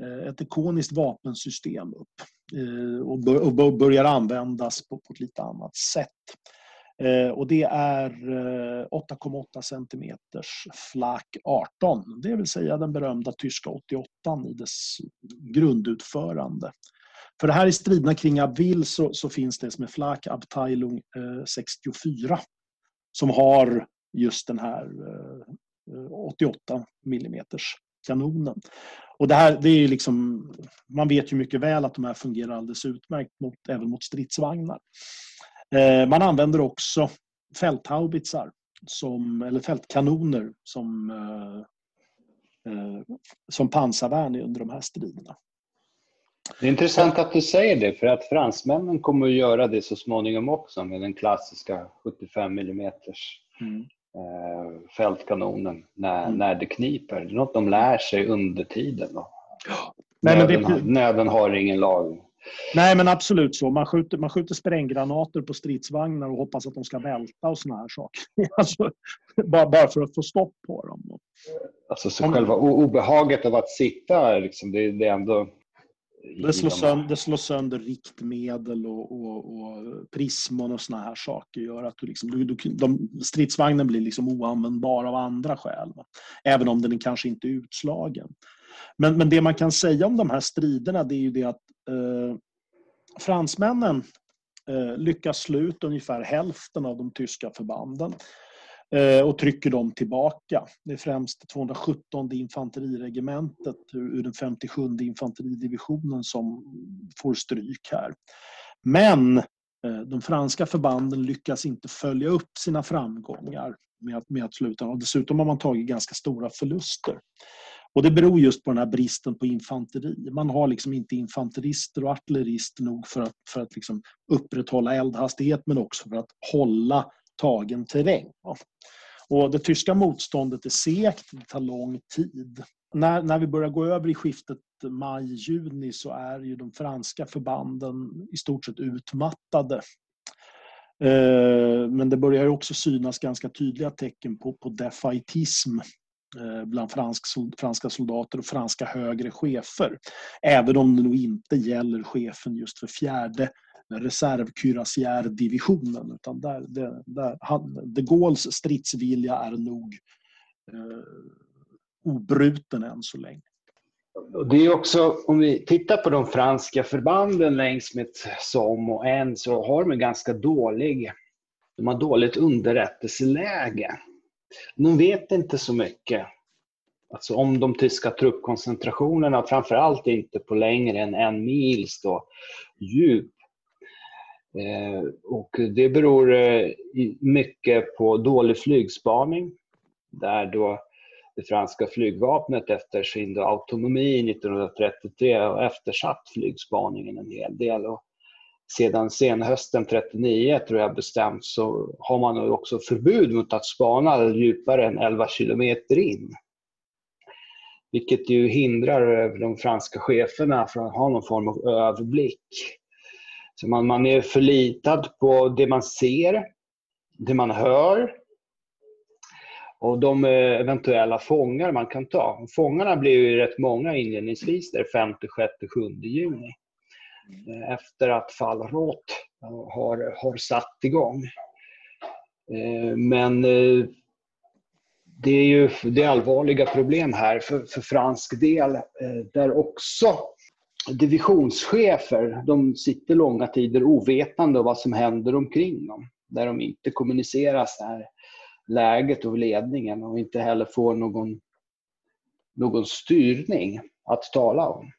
eh, ett ikoniskt vapensystem upp eh, och, bör, och börjar användas på, på ett lite annat sätt. Eh, och det är eh, 8,8 centimeters cm flak 18, det vill säga den berömda tyska 88 i dess grundutförande. För det här i striderna kring Abil så, så, finns det som är flak Abteilung eh, 64 som har just den här eh, 88 mm kanonen. Och det här, det är liksom, man vet ju mycket väl att de här fungerar alldeles utmärkt mot, även mot stridsvagnar. Eh, man använder också fälthaubitsar, som, eller fältkanoner som, eh, eh, som pansarvärn under de här striderna. Det är intressant att du säger det, för att fransmännen kommer att göra det så småningom också med den klassiska 75 mm fältkanonen när, mm. när det kniper. Det är något de lär sig under tiden. Då. Nej, nöden, det... nöden har ingen lag. Nej, men absolut så. Man skjuter, man skjuter spränggranater på stridsvagnar och hoppas att de ska välta och såna här saker. [laughs] Alltså, bara, bara för att få stopp på dem. Alltså, så Om, själva obehaget av att sitta, liksom, det, det är ändå... Det slår, sönder, det slår sönder riktmedel och, och, och prismon och såna här saker. gör att du liksom, du, du, de, stridsvagnen blir liksom oanvändbar av andra skäl. Va? Även om den kanske inte är utslagen. Men, men det man kan säga om de här striderna det är ju det att eh, fransmännen eh, lyckas slå ut ungefär hälften av de tyska förbanden eh, och trycker dem tillbaka. Det är främst 217 infanteriregementet ur den 57 infanteridivisionen som får stryk här. Men eh, de franska förbanden lyckas inte följa upp sina framgångar med att, med att sluta. Och dessutom har man tagit ganska stora förluster. Och det beror just på den här bristen på infanteri. Man har liksom inte infanterister och artillerister nog för att, för att liksom upprätthålla eldhastighet men också för att hålla tagen terräng. Och det tyska motståndet är segt, det tar lång tid. När, när vi börjar gå över i skiftet maj-juni så är ju de franska förbanden i stort sett utmattade. Eh, men det börjar också synas ganska tydliga tecken på, på defaitism Eh, bland fransk, franska soldater och franska högre chefer. Även om det nog inte gäller chefen just för fjärde reservkurassiärdivisionen. Utan där, det, där, han, de Gaulles stridsvilja är nog eh, obruten än så länge. Det är också, om vi tittar på de franska förbanden längs med Somme och en så har de en ganska dålig, de har dåligt underrättelseläge. De vet inte så mycket alltså om de tyska truppkoncentrationerna, framförallt inte på längre än en mils då, djup. Eh, och det beror eh, mycket på dålig flygspaning, där då det franska flygvapnet efter sin autonomi 1933 har eftersatt flygspaningen en hel del. Och sedan senhösten 39 tror jag bestämt så har man också förbud mot att spana djupare än 11 kilometer in. Vilket ju hindrar eh, de franska cheferna från att ha någon form av överblick. Så man, man är förlitad på det man ser, det man hör och de eh, eventuella fångar man kan ta. Fångarna blir ju rätt många inledningsvis, där 5, 6, 7 juni. Efter att Fallrot har, har satt igång. Eh, men eh, det är ju det är allvarliga problem här för, för fransk del, eh, där också divisionschefer de sitter långa tider ovetande om vad som händer omkring dem. där de inte kommunicerar så här läget och ledningen och inte heller får någon, någon styrning att tala om.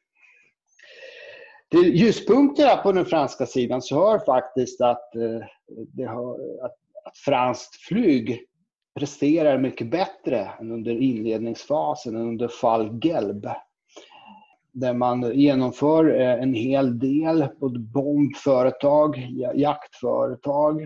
Till ljuspunkterna på den franska sidan så hör faktiskt att, eh, det har, att, att franskt flyg presterar mycket bättre än under inledningsfasen, under fall Gelb. Där man genomför eh, en hel del, både bombföretag, jaktföretag.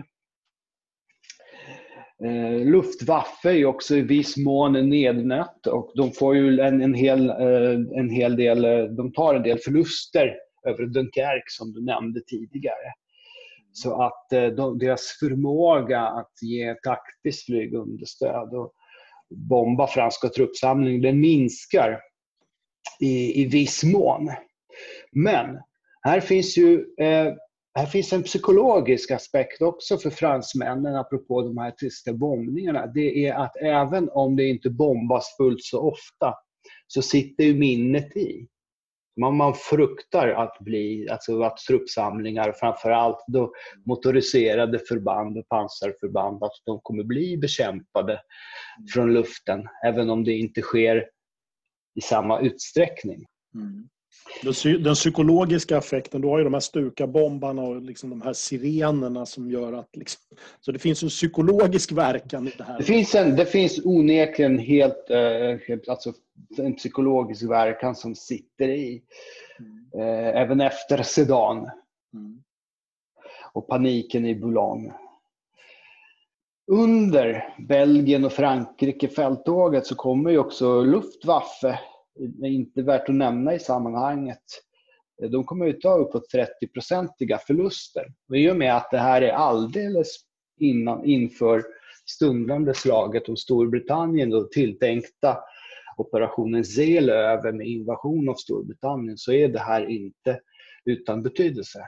Eh, Luftwaffe är också i viss mån nednött och de får ju en, en, hel, en hel del, de tar en del förluster över Dunkerque som du nämnde tidigare. Så att eh, de, deras förmåga att ge taktiskt flygunderstöd och bomba franska truppsamling, den minskar i, i viss mån. Men här finns ju eh, här finns en psykologisk aspekt också för fransmännen apropå de här tyska bombningarna. Det är att även om det inte bombas fullt så ofta så sitter ju minnet i man, man fruktar att bli, alltså att truppsamlingar, framförallt då motoriserade förband och pansarförband, att de kommer bli bekämpade från luften, även om det inte sker i samma utsträckning. Mm. Den psykologiska effekten, du har ju de här Stuka-bombarna och liksom de här sirenerna som gör att... Liksom, så det finns en psykologisk verkan i det här. Det finns, en, det finns onekligen helt, eh, alltså en psykologisk verkan som sitter i. Mm. Även efter Sedan. Mm. Och paniken i Boulogne. Under Belgien och Frankrike fälttåget så kommer ju också Luftwaffe är inte värt att nämna i sammanhanget. De kommer att ta uppåt 30-procentiga förluster. Och I och med att det här är alldeles innan, inför stundande slaget om Storbritannien och tilltänkta operationen Seelöve med invasion av Storbritannien så är det här inte utan betydelse.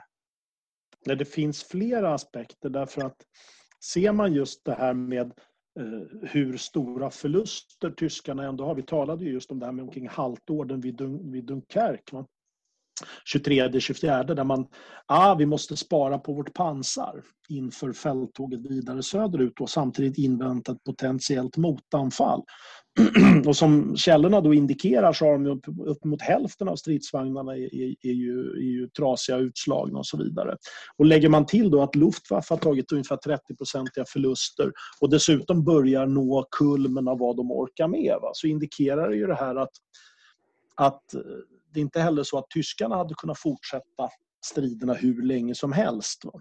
Nej, det finns flera aspekter därför att ser man just det här med Eh, hur stora förluster tyskarna ändå har. Vi talade ju just om det här med omkring haltorden vid, Dun vid Dunkerque. 23-24 där man, ah, vi måste spara på vårt pansar inför fälttåget vidare söderut och samtidigt invänta ett potentiellt motanfall. [clears throat] och som källorna då indikerar så har de upp, upp mot hälften av stridsvagnarna är, är, är, ju, är ju trasiga, utslagna och så vidare. Och lägger man till då att Luftwaffe har tagit ungefär 30-procentiga förluster och dessutom börjar nå kulmen av vad de orkar med va? så indikerar det ju det här att, att det är inte heller så att tyskarna hade kunnat fortsätta striderna hur länge som helst va?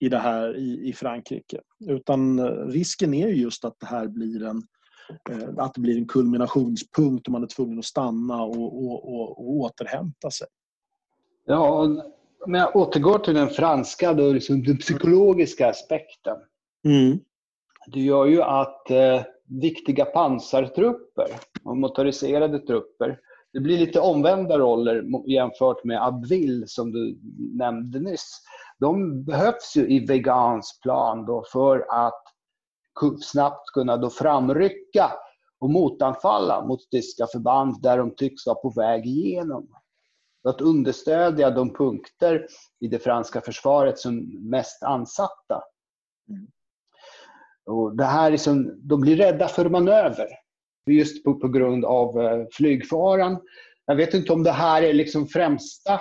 i det här i, i Frankrike. Utan risken är just att det här blir en Eh, att det blir en kulminationspunkt och man är tvungen att stanna och, och, och, och återhämta sig. Ja, om jag återgår till den franska, då, liksom den psykologiska aspekten. Mm. Det gör ju att eh, viktiga pansartrupper och motoriserade trupper, det blir lite omvända roller jämfört med Abbeville som du nämnde nyss. De behövs ju i Vegans plan då för att snabbt kunna då framrycka och motanfalla mot tyska förband där de tycks vara på väg igenom. Att understödja de punkter i det franska försvaret som mest ansatta. Mm. Och det här är som, de blir rädda för manöver just på, på grund av eh, flygfaran. Jag vet inte om det här är liksom främsta,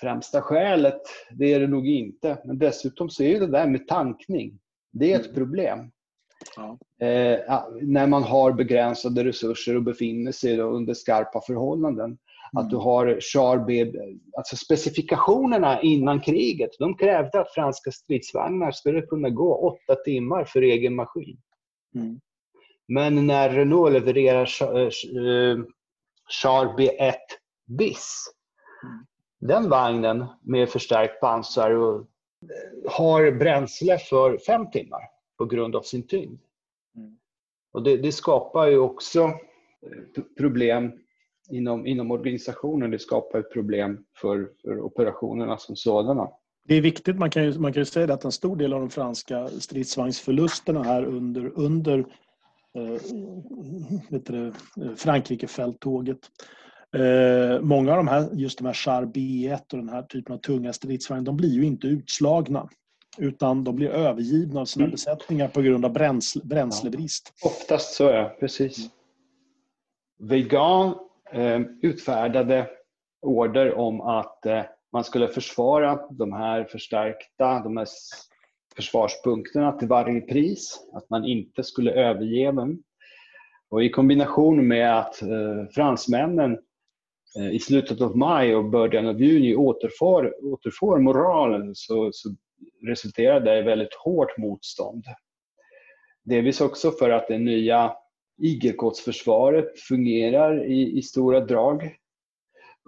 främsta skälet. Det är det nog inte. Men dessutom så är det där med tankning. Det är ett mm. problem. Ja. Eh, när man har begränsade resurser och befinner sig under skarpa förhållanden. Mm. Att du har Char alltså specifikationerna innan kriget, de krävde att franska stridsvagnar skulle kunna gå åtta timmar för egen maskin. Mm. Men när Renault levererar Char eh, B1 BIS, den vagnen med förstärkt pansar och har bränsle för fem timmar på grund av sin tyngd. Mm. Och det, det, skapar ju också eh, problem inom, inom organisationen. Det skapar problem för, för operationerna som sådana. Det är viktigt, man kan ju, man kan ju säga att en stor del av de franska stridsvagnsförlusterna här under, under eh, Frankrike-fälttåget Eh, många av de här, just de här Char B1 och den här typen av tunga stridsvagnar, de blir ju inte utslagna. utan de blir övergivna av sina mm. besättningar på grund av bränsle, bränslebrist. Ja, oftast så, ja. Precis. Vegan eh, utfärdade order om att eh, man skulle försvara de här förstärkta, de här försvarspunkterna till varje pris. Att man inte skulle överge dem. Och I kombination med att eh, fransmännen eh, i slutet av maj och början av juni återfår, återfår moralen så, så resulterar det i väldigt hårt motstånd. Delvis också för att det nya igelkottsförsvaret fungerar i, i stora drag.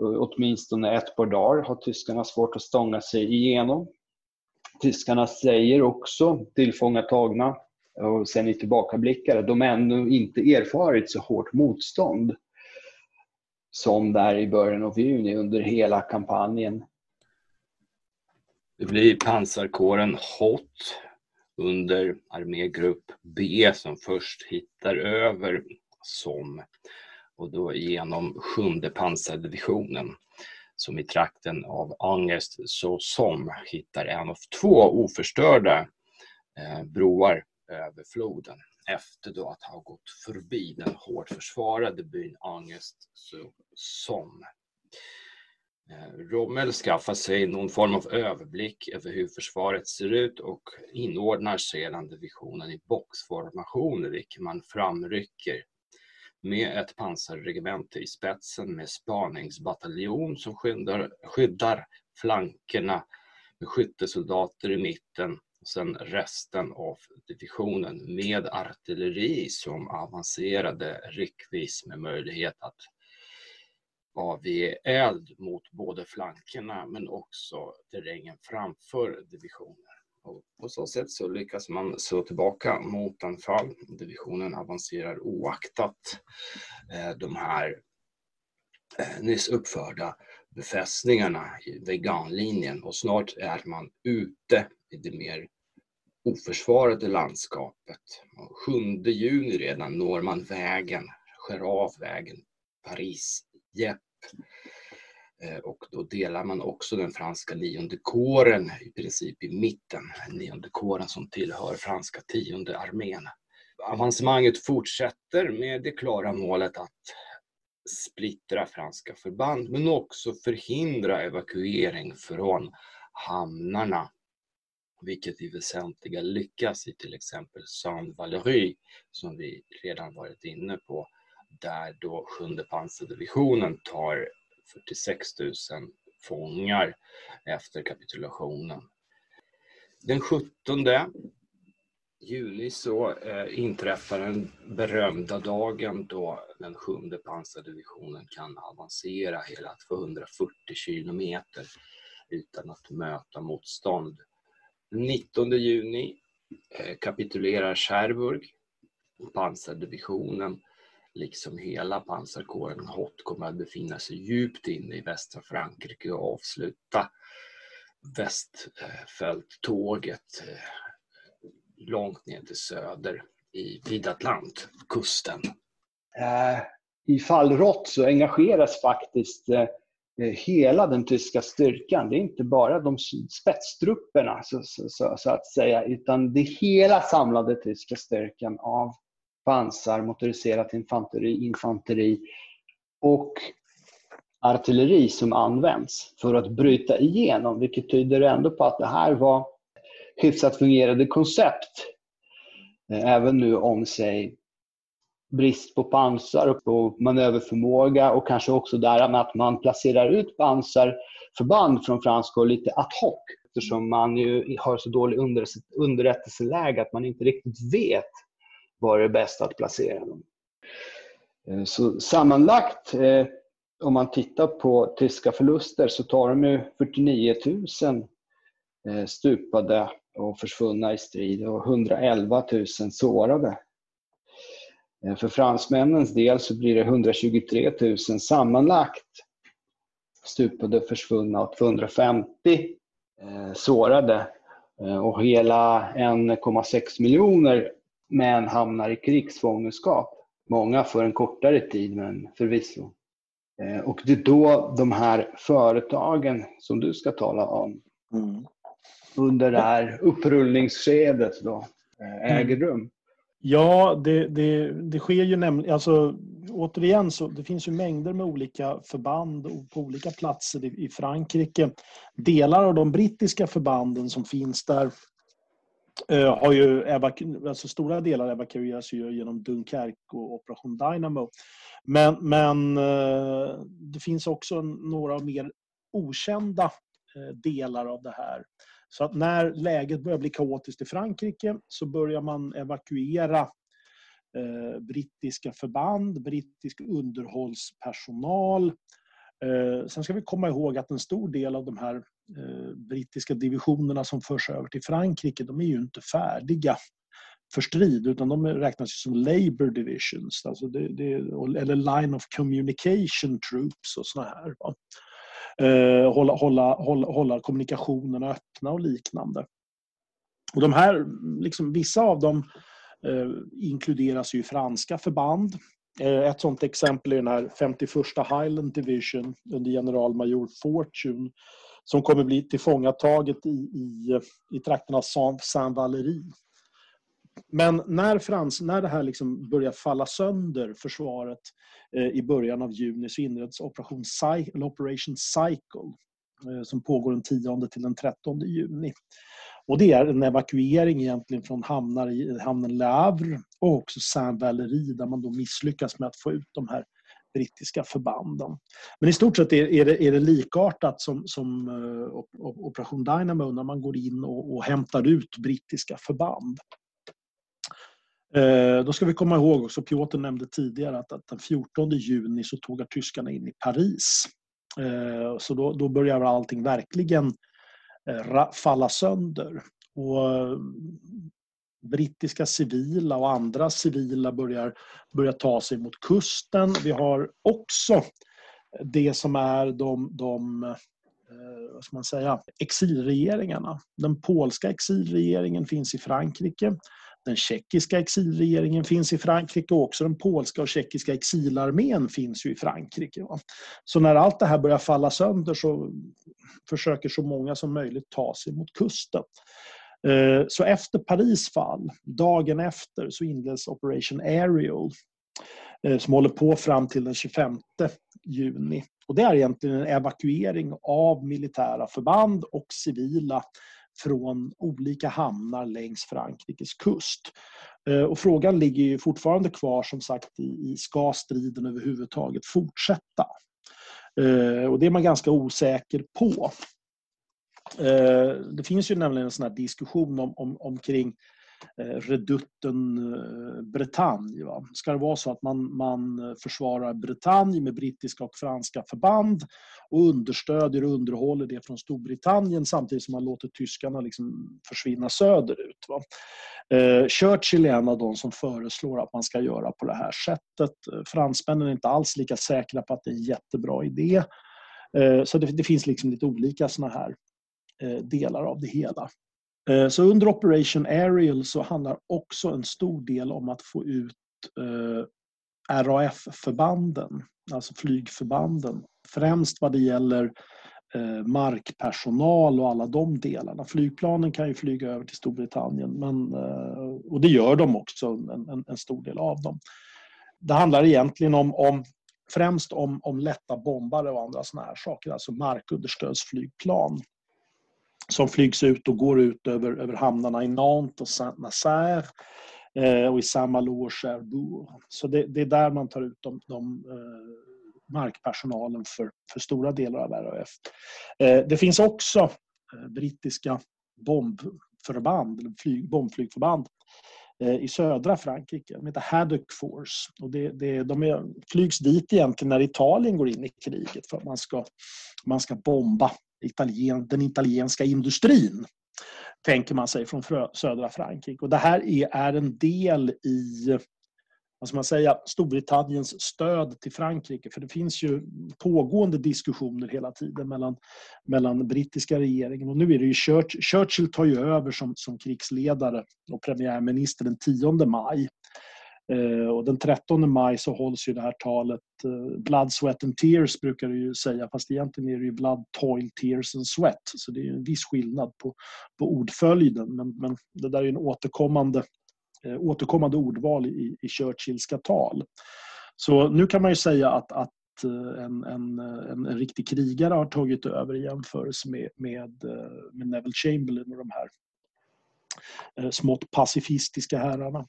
Åtminstone ett par dagar har tyskarna svårt att stånga sig igenom. Tyskarna säger också, tillfångatagna och sen i tillbakablickare, de ännu inte erfarit så hårt motstånd som där i början av juni under hela kampanjen. Det blir pansarkåren HOT under armégrupp B som först hittar över som och då genom sjunde pansardivisionen som i trakten av Angest såsom hittar en av två oförstörda eh, broar över floden efter då att ha gått förbi den hårt försvarade byn Angest såsom. Eh, Rommel skaffar sig någon form av överblick över hur försvaret ser ut och inordnar sedan divisionen i boxformationer vilket man framrycker med ett pansarregemente i spetsen med spaningsbataljon som skyddar, skyddar flankerna med skyttesoldater i mitten och sen resten av divisionen med artilleri som avancerade riktvis med möjlighet att avge eld mot både flankerna men också terrängen framför divisionen. Och på så sätt så lyckas man slå tillbaka motanfall. Divisionen avancerar oaktat eh, de här eh, nyss uppförda befästningarna i veganlinjen och snart är man ute i det mer oförsvarade landskapet. 7 juni redan når man vägen, skär av vägen Paris-Jepp Eh, och då delar man också den franska nionde kåren i princip i mitten. Nionde kåren som tillhör franska tionde armén. Avancemanget fortsätter med det klara målet att splittra franska förband men också förhindra evakuering från hamnarna. Vilket i väsentliga lyckas i till exempel Saint-Valery som vi redan varit inne på. Där då sjunde pansardivisionen tar 46 000 fångar efter kapitulationen. Den 17 juli så eh, inträffar den berömda dagen då den sjunde pansardivisionen kan avancera hela 240 kilometer utan att möta motstånd. 19 juni eh, kapitulerar Cherbourg. Pansardivisionen liksom hela pansarkåren HOT kommer att befinna sig djupt inne i västra Frankrike och avsluta västfälttåget eh, långt ner till söder i, vid Atlantkusten. Eh, I I fallrott så engageras faktiskt eh, hela den tyska styrkan. Det är inte bara de spetstrupperna så, så, så, att säga, utan det är hela samlade tyska styrkan av pansar, motoriserat infanteri, infanteri och artilleri som används för att bryta igenom, vilket tyder ändå på att det här var hyfsat fungerande koncept. Eh, även nu om sig brist på pansar och på manöverförmåga och kanske också där med att man placerar ut pansarförband från fransk och lite ad hoc eftersom man ju har så dålig underrättelseläge att man inte riktigt vet var det bäst att placera dem. Eh, så sammanlagt, eh, om man tittar på tyska förluster, så tar de ju 49 000 eh, stupade och försvunna i strid och 111 000 sårade. För fransmännens del så blir det 123 000 sammanlagt stupade, försvunna och 250 sårade. Och hela 1,6 miljoner men hamnar i krigsfångenskap. Många för en kortare tid, men förvisso. Eh, och det är då de här företagen som du ska tala om, mm. under det här upprullningsskedet då eh, äger mm. rum? Ja, det, det, det sker ju nämligen... Alltså, återigen, så det finns ju mängder med olika förband på olika platser i, i Frankrike. Delar av de brittiska förbanden som finns där eh, har ju alltså stora delar evakueras ju genom Dunkerque och Operation Dynamo. Men, men eh, det finns också några mer okända eh, delar av det här. Så att när läget börjar bli kaotiskt i Frankrike så börjar man evakuera eh, brittiska förband, brittisk underhållspersonal. Eh, sen ska vi komma ihåg att en stor del av de här Eh, brittiska divisionerna som förs över till Frankrike, de är ju inte färdiga för strid utan de räknas som Labour Divisions, alltså det, det, eller Line of Communication Troops och såna här. Va? Eh, hålla, hålla, hålla, hålla kommunikationerna öppna och liknande. Och de här, liksom, vissa av dem eh, inkluderas ju i franska förband. Eh, ett sådant exempel är den här 51 Highland Division under generalmajor Fortune som kommer bli tillfångataget i, i, i trakterna av Saint Valéry. men när, Frans, när det här liksom börjar falla sönder, försvaret, eh, i början av juni så inleds Operation, Operation Cycle eh, som pågår den 10 till den 13 juni. Och det är en evakuering egentligen från hamnar i hamnen Le Havre och också Saint Valéry där man då misslyckas med att få ut de här brittiska förbanden. Men i stort sett är, är, det, är det likartat som, som uh, Operation Dynamo när man går in och, och hämtar ut brittiska förband. Eh, då ska vi komma ihåg också, Piotr nämnde tidigare att, att den 14 juni så tågar tyskarna in i Paris. Eh, så då, då börjar allting verkligen falla sönder. Och brittiska civila och andra civila börjar, börjar ta sig mot kusten. Vi har också det som är de, de eh, vad ska man säga, exilregeringarna. Den polska exilregeringen finns i Frankrike. Den tjeckiska exilregeringen finns i Frankrike och också den polska och tjeckiska exilarmén finns ju i Frankrike. Så när allt det här börjar falla sönder så försöker så många som möjligt ta sig mot kusten. Eh, så efter Paris fall, dagen efter, så inleds Operation Ariel eh, som håller på fram till den 25 juni. Och det är egentligen en evakuering av militära förband och civila från olika hamnar längs Frankrikes kust. Eh, och frågan ligger ju fortfarande kvar som sagt i, ska striden överhuvudtaget fortsätta? Och det är man ganska osäker på. Eh, det finns ju nämligen en sån här diskussion om, om, omkring eh, redutten eh, Bretagne. Va? Ska det vara så att man, man försvarar Bretagne med brittiska och franska förband och understödjer och underhåller det från Storbritannien samtidigt som man låter tyskarna liksom försvinna söderut. Va? Churchill är en av de som föreslår att man ska göra på det här sättet. Fransmännen är inte alls lika säkra på att det är en jättebra idé. Så det, det, finns liksom lite olika såna här Eh, delar av det hela. Eh, så under Operation Ariel så handlar också en stor del om att få ut eh, RAF-förbanden, alltså flygförbanden. Främst vad det gäller markpersonal och alla de delarna. Flygplanen kan ju flyga över till Storbritannien men, och det gör de också, en, en stor del av dem. Det handlar egentligen om, om främst om, om lätta bombare och andra såna här saker, alltså markunderstödsflygplan som flygs ut och går ut över, över hamnarna i Nantes och Saint-Nazaire eh, och i Saint-Malo och Cherbourg. Så det, det, är där man tar ut de, de eh, markpersonalen för, för stora delar av RAF. Eh, det finns också brittiska bombförband, flyg, bombflygförband i södra Frankrike. De heter Haddock Force. Och det, det, de är, flygs dit egentligen när Italien går in i kriget för att man ska, man ska bomba Italien, den italienska industrin tänker man sig från södra Frankrike. Och det här är, är en del i vad ska man säga, Storbritanniens stöd till Frankrike. För det finns ju pågående diskussioner hela tiden mellan, mellan brittiska regeringen. Och nu är det ju Churchill, Churchill tar ju över som, som krigsledare och premiärminister den 10 maj. Eh, och den 13 maj så hålls ju det här talet eh, Blood, Sweat and Tears brukar det ju säga fast egentligen är det ju Blood, Toil, Tears and Sweat. Så det är en viss skillnad på, på ordföljden men, men det där är en återkommande, eh, återkommande ordval i, i Churchillska tal. Så nu kan man ju säga att, att en, en, en, en riktig krigare har tagit över i jämförelse med, med, med Neville Chamberlain och de här smått pacifistiska herrarna.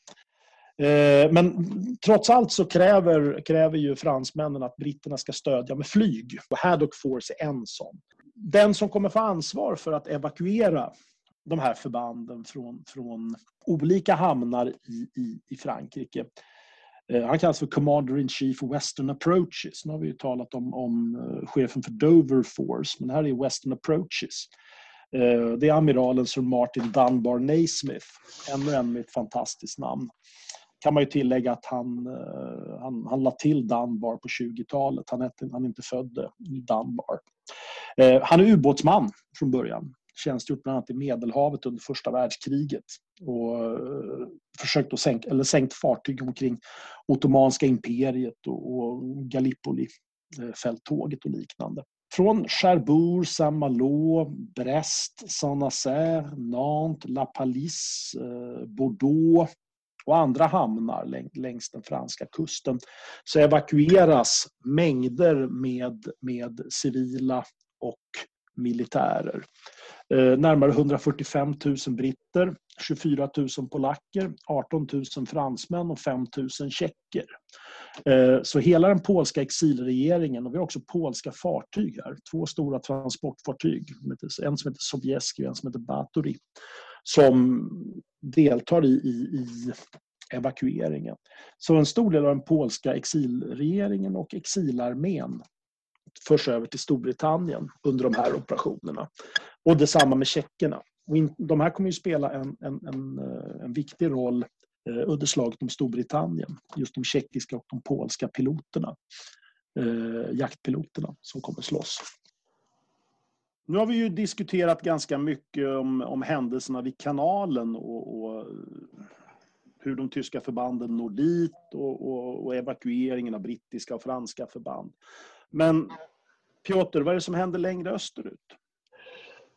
Eh, men trots allt så kräver, kräver ju fransmännen att britterna ska stödja med flyg. Och Haddock Force är en sån. Den som kommer få ansvar för att evakuera de här förbanden från, från olika hamnar i, i, i Frankrike. Eh, han kallas för Commander in Chief Western Approaches. Nu har vi ju talat om, om eh, chefen för Dover Force, men här är Western Approaches. Det är amiralen Sir Martin Dunbar Naismith, ännu en med ett fantastiskt namn kan man ju tillägga att han, eh, han, han la till Dunbar på 20-talet. Han, han är inte född i Dunbar. Eh, han är ubåtsman från början. Tjänstgjort bland annat i Medelhavet under första världskriget och eh, försökt att sänka, eller sänkt fartyg omkring Ottomanska imperiet och, och Gallipoli-fälttåget och liknande. Från Cherbourg, Saint-Malo, Brest, Saint-Nazaire, Nantes, La Palisse, Bordeaux, och andra hamnar längs den franska kusten så evakueras mängder med, med civila och militärer. Eh, närmare 145 000 britter, 24 000 polacker, 18 000 fransmän och 5 000 tjecker. Eh, så hela den polska exilregeringen, och vi har också polska fartyg här, två stora transportfartyg, en som heter Sobieski och en som heter Batory, som deltar i, i, i evakueringen. Så en stor del av den polska exilregeringen och exilarmén förs över till Storbritannien under de här operationerna. Och detsamma med tjeckerna. De här kommer ju spela en, en, en, eh, en viktig roll eh, under slaget om Storbritannien. Just de tjeckiska och de polska piloterna. Eh, jaktpiloterna som kommer slåss. Nu har vi ju diskuterat ganska mycket om, om händelserna vid kanalen och, och hur de tyska förbanden når dit och, och, och, evakueringen av brittiska och franska förband. Men Piotr, vad är det som händer längre österut?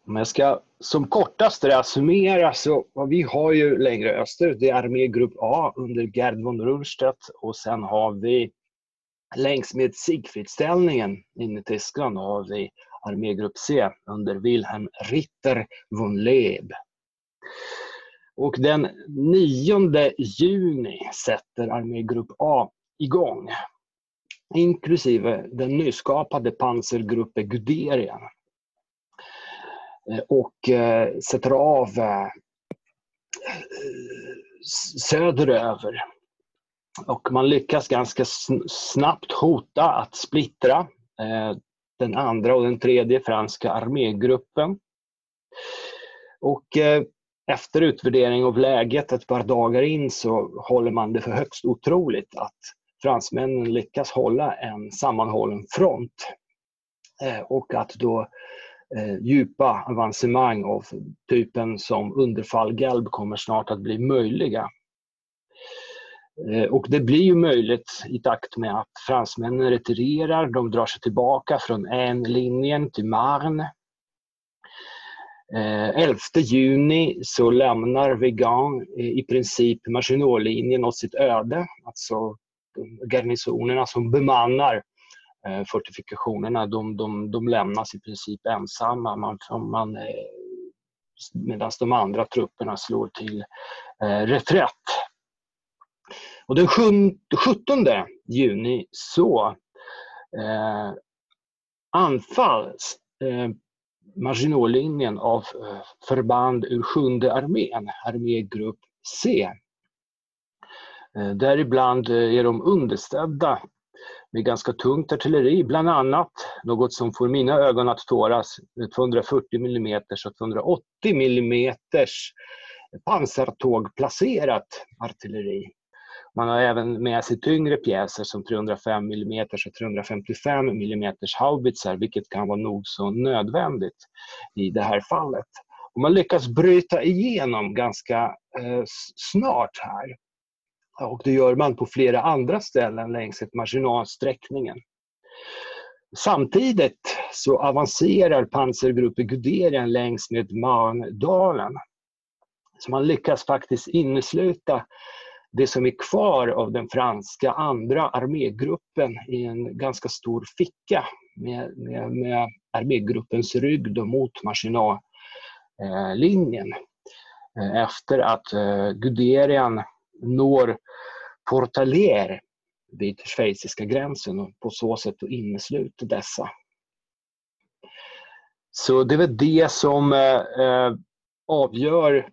Om jag ska som kortast resumera så vad vi har ju längre österut, det är armégrupp A under Gerd von Rundstedt och sen har vi längs med Siegfriedställningen inne i Tyskland har vi armégrupp C under Wilhelm Ritter von Leeb. Och den 9 juni sätter armégrupp A igång. Inklusive den nyskapade pansargruppen Guderian. Eh, och eh, sätter av eh, söderöver. Och man lyckas ganska snabbt hota att splittra eh, den andra och den tredje franska armégruppen. Och eh, efter utvärdering av läget ett par dagar in så håller man det för högst otroligt att fransmännen lyckas hålla en sammanhållen front. Eh, och att då eh, djupa avancemang av typen som underfall Galb kommer snart att bli möjliga. Eh, och det blir ju möjligt i takt med att fransmännen retirerar, de drar sig tillbaka från en linjen till Marne eh, 11 juni så lämnar Vegan eh, i princip Maginotlinjen åt sitt öde. Alltså garnisonerna som bemannar fortifikationerna, de, de, de lämnas i princip ensamma. Man, man, medan de andra trupperna slår till eh, reträtt. Och den 17 juni så eh, anfalls eh, Maginotlinjen av eh, förband ur sjunde armén, armégrupp C. Eh, däribland eh, är de underställda med ganska tungt artilleri, bland annat något som får mina ögon att tåras, 240 mm och 280 mm pansartågplacerat artilleri. Man har även med sig tyngre pjäser som 305 mm och 355 mm haubitsar, vilket kan vara nog så nödvändigt i det här fallet. Och man lyckas bryta igenom ganska eh, snart här. och det gör man på flera andra ställen längs marginalsträckningen. Samtidigt så avancerar pansargruppen Guderian längs med Marndalen. Så man lyckas faktiskt innesluta det som är kvar av den franska andra armégruppen i en ganska stor ficka med, med, med armégruppens rygg då mot Maginot-linjen. Eh, efter att eh, Guderian når Portaler vid schweiziska gränsen och på så sätt innesluter dessa. Så det är väl det som eh, avgör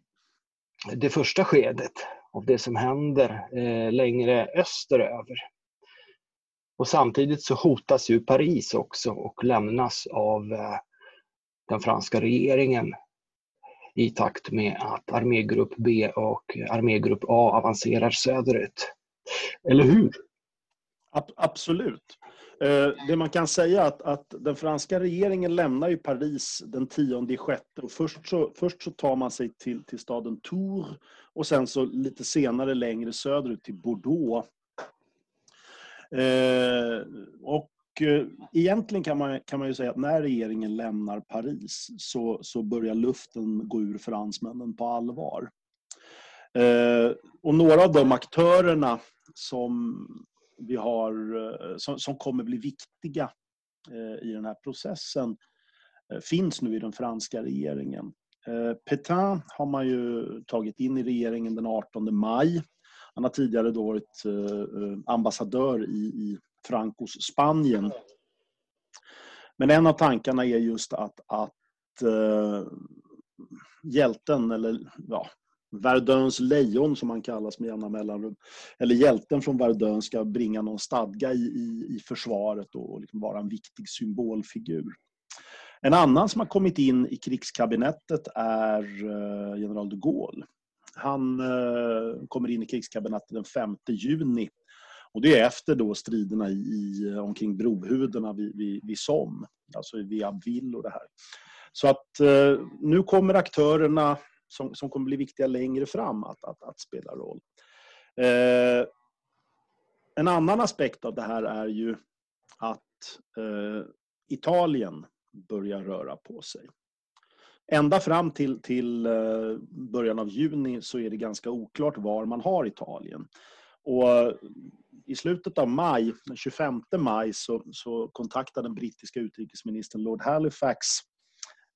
det första skedet av det som händer eh, längre österöver. Och samtidigt så hotas ju Paris också och lämnas av eh, den franska regeringen i takt med att armégrupp B och armégrupp A avancerar söderut. Eller hur? Absolut. Eh, det man kan säga är att, att den franska regeringen lämnar ju Paris den 10 sjätte och först så, först så tar man sig till, till staden Tours och sen så lite senare längre söderut till Bordeaux. Eh, och eh, egentligen kan man, kan man ju säga att när regeringen lämnar Paris så, så börjar luften gå ur fransmännen på allvar. Eh, och några av de aktörerna som vi har, eh, som, som kommer bli viktiga eh, i den här processen eh, finns nu i den franska regeringen. Petain har man ju tagit in i regeringen den 18 maj. Han har tidigare då varit ambassadör i, i Francos Spanien. Men en av tankarna är just att, att uh, hjälten, eller ja, Verdöns lejon som han kallas med jämna mellanrum. Eller hjälten från Verdun ska bringa någon stadga i, i, i försvaret och liksom vara en viktig symbolfigur. En annan som har kommit in i krigskabinettet är eh, general de Gaulle. Han eh, kommer in i krigskabinettet den 5 juni. Och det är efter då striderna i, omkring brohuvudena vid, vid, vid Somme, alltså vid Abbeville och det här. Så att eh, nu kommer aktörerna som, som kommer bli viktiga längre fram att, att, att spela roll. Eh, en annan aspekt av det här är ju att eh, Italien börjar röra på sig. Ända fram till, till eh, början av juni så är det ganska oklart var man har Italien. Och eh, I slutet av maj, den 25 maj, så, så kontaktade den brittiska utrikesministern Lord Halifax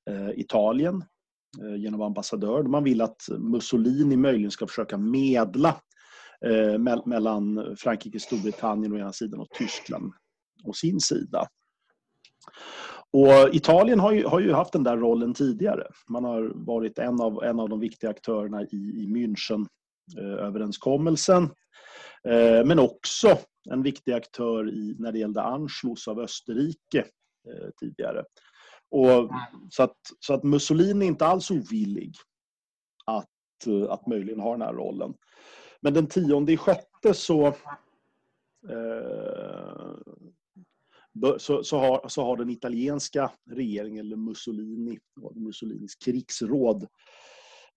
eh, Italien Eh, genom ambassadör. Man vill att Mussolini möjligen ska försöka medla eh, mellan Frankrike, Storbritannien å ena sidan och Tyskland å sin sida. Och Italien har ju, har ju haft den där rollen tidigare. Man har varit en av, en av de viktiga aktörerna i, i München-överenskommelsen. Eh, eh, men också en viktig aktör i, när det gällde Anschluss av Österrike tidigare. Och, så, att, så att Mussolini är inte alls ovillig att, eh, att möjligen ha den här rollen. Men den tionde i sjätte så, eh, så, så, har, så har den italienska regeringen, eller Mussolini, Mussolinis krigsråd,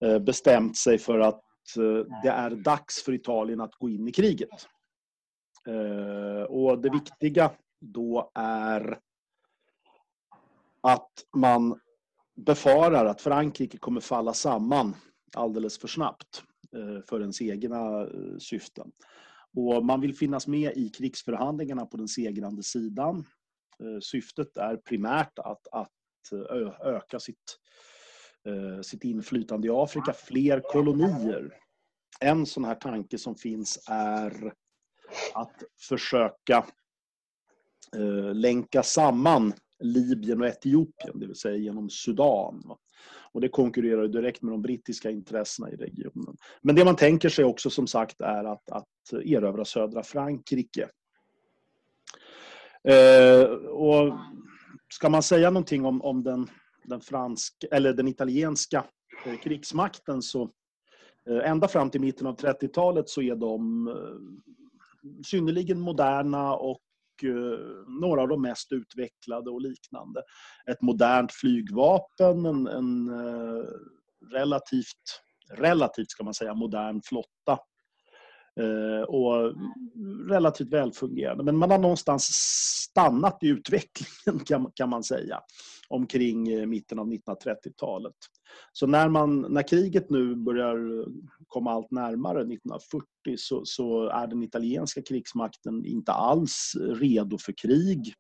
eh, bestämt sig för att eh, det är dags för Italien att gå in i kriget. Eh, och det viktiga då är att man befarar att Frankrike kommer falla samman alldeles för snabbt eh, för ens egna eh, syften. Och man vill finnas med i krigsförhandlingarna på den segrande sidan. Eh, syftet är primärt att, att öka sitt, sitt inflytande i Afrika, fler kolonier. En sån här tanke som finns är att försöka länka samman Libyen och Etiopien, det vill säga genom Sudan. Och det konkurrerar direkt med de brittiska intressena i regionen. Men det man tänker sig också som sagt är att, att erövra södra Frankrike. Eh, och ska man säga någonting om, om den, den, fransk, eller den italienska eh, krigsmakten så eh, ända fram till mitten av 30-talet så är de eh, synnerligen moderna och Eh, några av de mest utvecklade och liknande. Ett modernt flygvapen, en, en eh, relativt, relativt ska man säga, modern flotta. Eh, och relativt välfungerande. Men man har någonstans stannat i utvecklingen [laughs] kan, man säga omkring mitten av 1930-talet. Så när, man, när kriget nu börjar komma allt närmare 1940 så, så är den italienska krigsmakten inte alls redo för krig.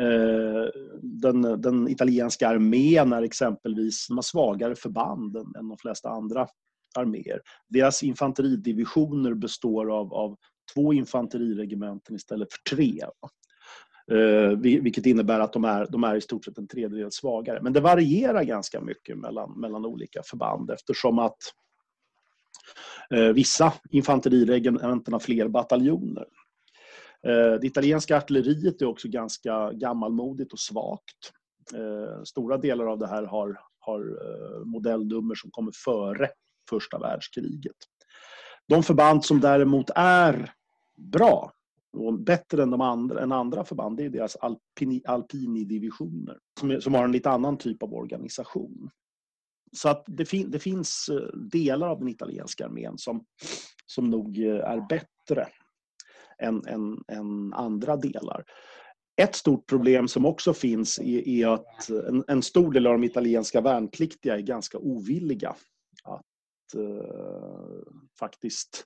Eh, den, den, italienska armén är exempelvis de har svagare förband än, än de flesta andra arméer. Deras infanteridivisioner består av, av två infanteriregementen istället för tre. Eh, vilket innebär att de är, de är i stort sett en tredjedel svagare. Men det varierar ganska mycket mellan, mellan olika förband eftersom att eh, vissa infanteriregementen har fler bataljoner. Eh, det italienska artilleriet är också ganska gammalmodigt och svagt. Eh, stora delar av det här har, har eh, modellnummer som kommer före första världskriget. De förband som däremot är bra och bättre än, de andra, än andra förband det är deras alpini, alpinidivisioner som, som har en lite annan typ av organisation. Så att det, fin, det finns eh, delar av den italienska armén som, som nog eh, är bättre än, än, än andra delar. Ett stort problem som också finns är, är att en, en, stor del av de italienska värnpliktiga är ganska ovilliga att eh, faktiskt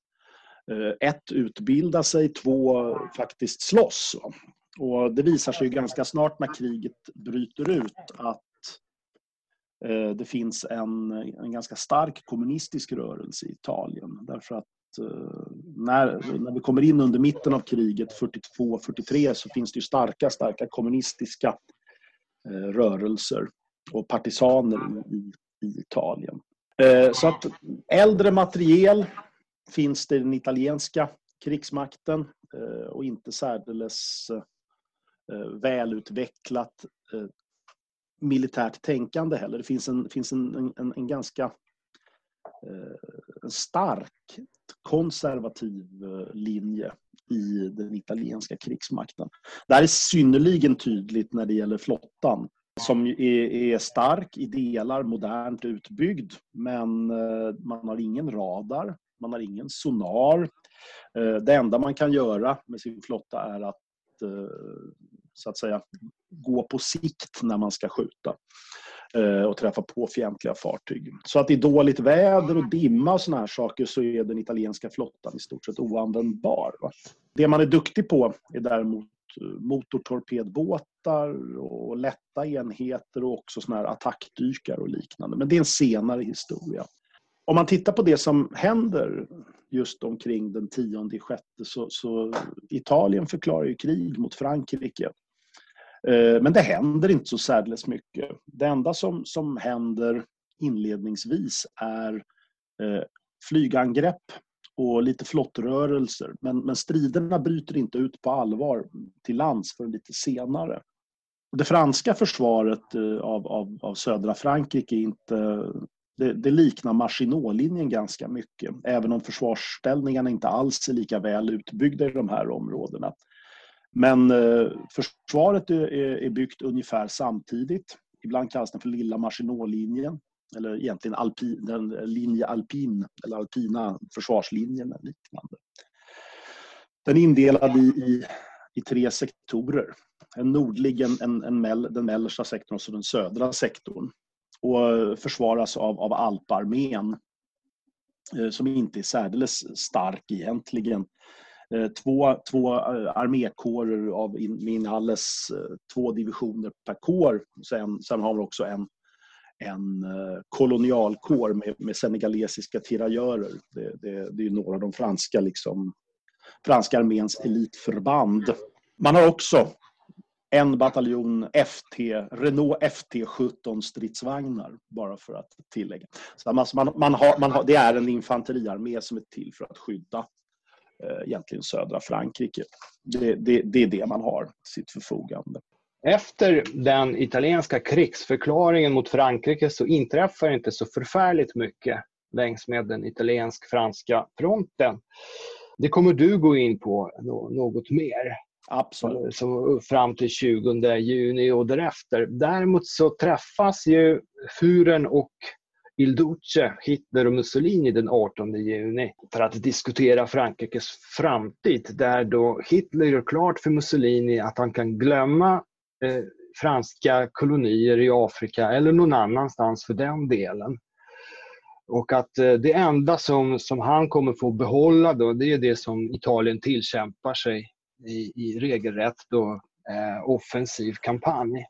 Eh, ett, utbilda sig, två, faktiskt slåss. Och det visar sig ganska snart när kriget bryter ut att eh, det finns en, en ganska stark kommunistisk rörelse i Italien. Därför att eh, när, när vi kommer in under mitten av kriget, 42-43, så finns det ju starka, starka kommunistiska rörelser och partisaner i, i Italien. Så att äldre materiel finns det i den italienska krigsmakten eh, och inte särdeles eh, välutvecklat eh, militärt tänkande heller. Det finns en, finns en, en, en ganska en stark konservativ linje i den italienska krigsmakten. Det här är synnerligen tydligt när det gäller flottan som är, stark i delar, modernt utbyggd, men man har ingen radar, man har ingen sonar. Eh, det enda man kan göra med sin flotta är att eh, så att säga gå på sikt när man ska skjuta. Eh, och träffa på fientliga fartyg. Så att i dåligt väder och dimma och såna här saker så är den italienska flottan i stort sett oanvändbar. Va? Det man är duktig på är däremot motortorpedbåtar och lätta enheter och också såna här attackdykare och liknande. Men det är en senare historia. Om man tittar på det som händer just omkring den tionde sjätte så, så Italien förklarar ju krig mot Frankrike eh, men det händer inte så särdeles mycket. Det enda som, som händer inledningsvis är eh, flygangrepp och lite flottrörelser. Men, men striderna bryter inte ut på allvar till lands förrän lite senare. Det franska försvaret eh, av, av, av södra Frankrike är inte, det, det liknar Maginot-linjen ganska mycket. Även om försvarsställningarna inte alls är lika väl utbyggda i de här områdena. Men eh, försvaret är, är byggt ungefär samtidigt. Ibland kallas den för Lilla Maginot-linjen eller egentligen alpin, den linje alpin eller alpina försvarslinjen eller liknande. Den är indelad i, i, i tre sektorer. En nordlig, en, en, en mell, den mellersta sektorn och så den södra sektorn. Och försvaras av, av alparmén eh, som inte är särdeles stark egentligen eh, två, två eh, armékårer av Minhalles två divisioner per kår. Sen, sen har vi också en, en kolonialkår med, med senegalesiska tirajörer. Det, det, det är några av de franska, liksom, franska arméns elitförband. Man har också en bataljon FT, Renault FT17 stridsvagnar, bara för att tillägga. Så man, man, har, man har, det är en infanteriarmé som är till för att skydda Eh, egentligen södra Frankrike. Det, det, det är det man har sitt förfogande. Efter den italienska krigsförklaringen mot Frankrike så inträffar inte så förfärligt mycket längs med den italiensk-franska fronten. Det kommer du gå in på något mer. Absolut. Så fram till 20 juni och därefter. Däremot så träffas ju Furen och Il Duce, Hitler och Mussolini den 18 juni för att diskutera Frankrikes framtid. Där då Hitler gör klart för Mussolini att han kan glömma eh, franska kolonier i Afrika eller någon annanstans för den delen. Och att eh, det enda som, som han kommer få behålla då, det är det som Italien tillkämpar sig i, i regelrätt då, eh, offensiv kampanj.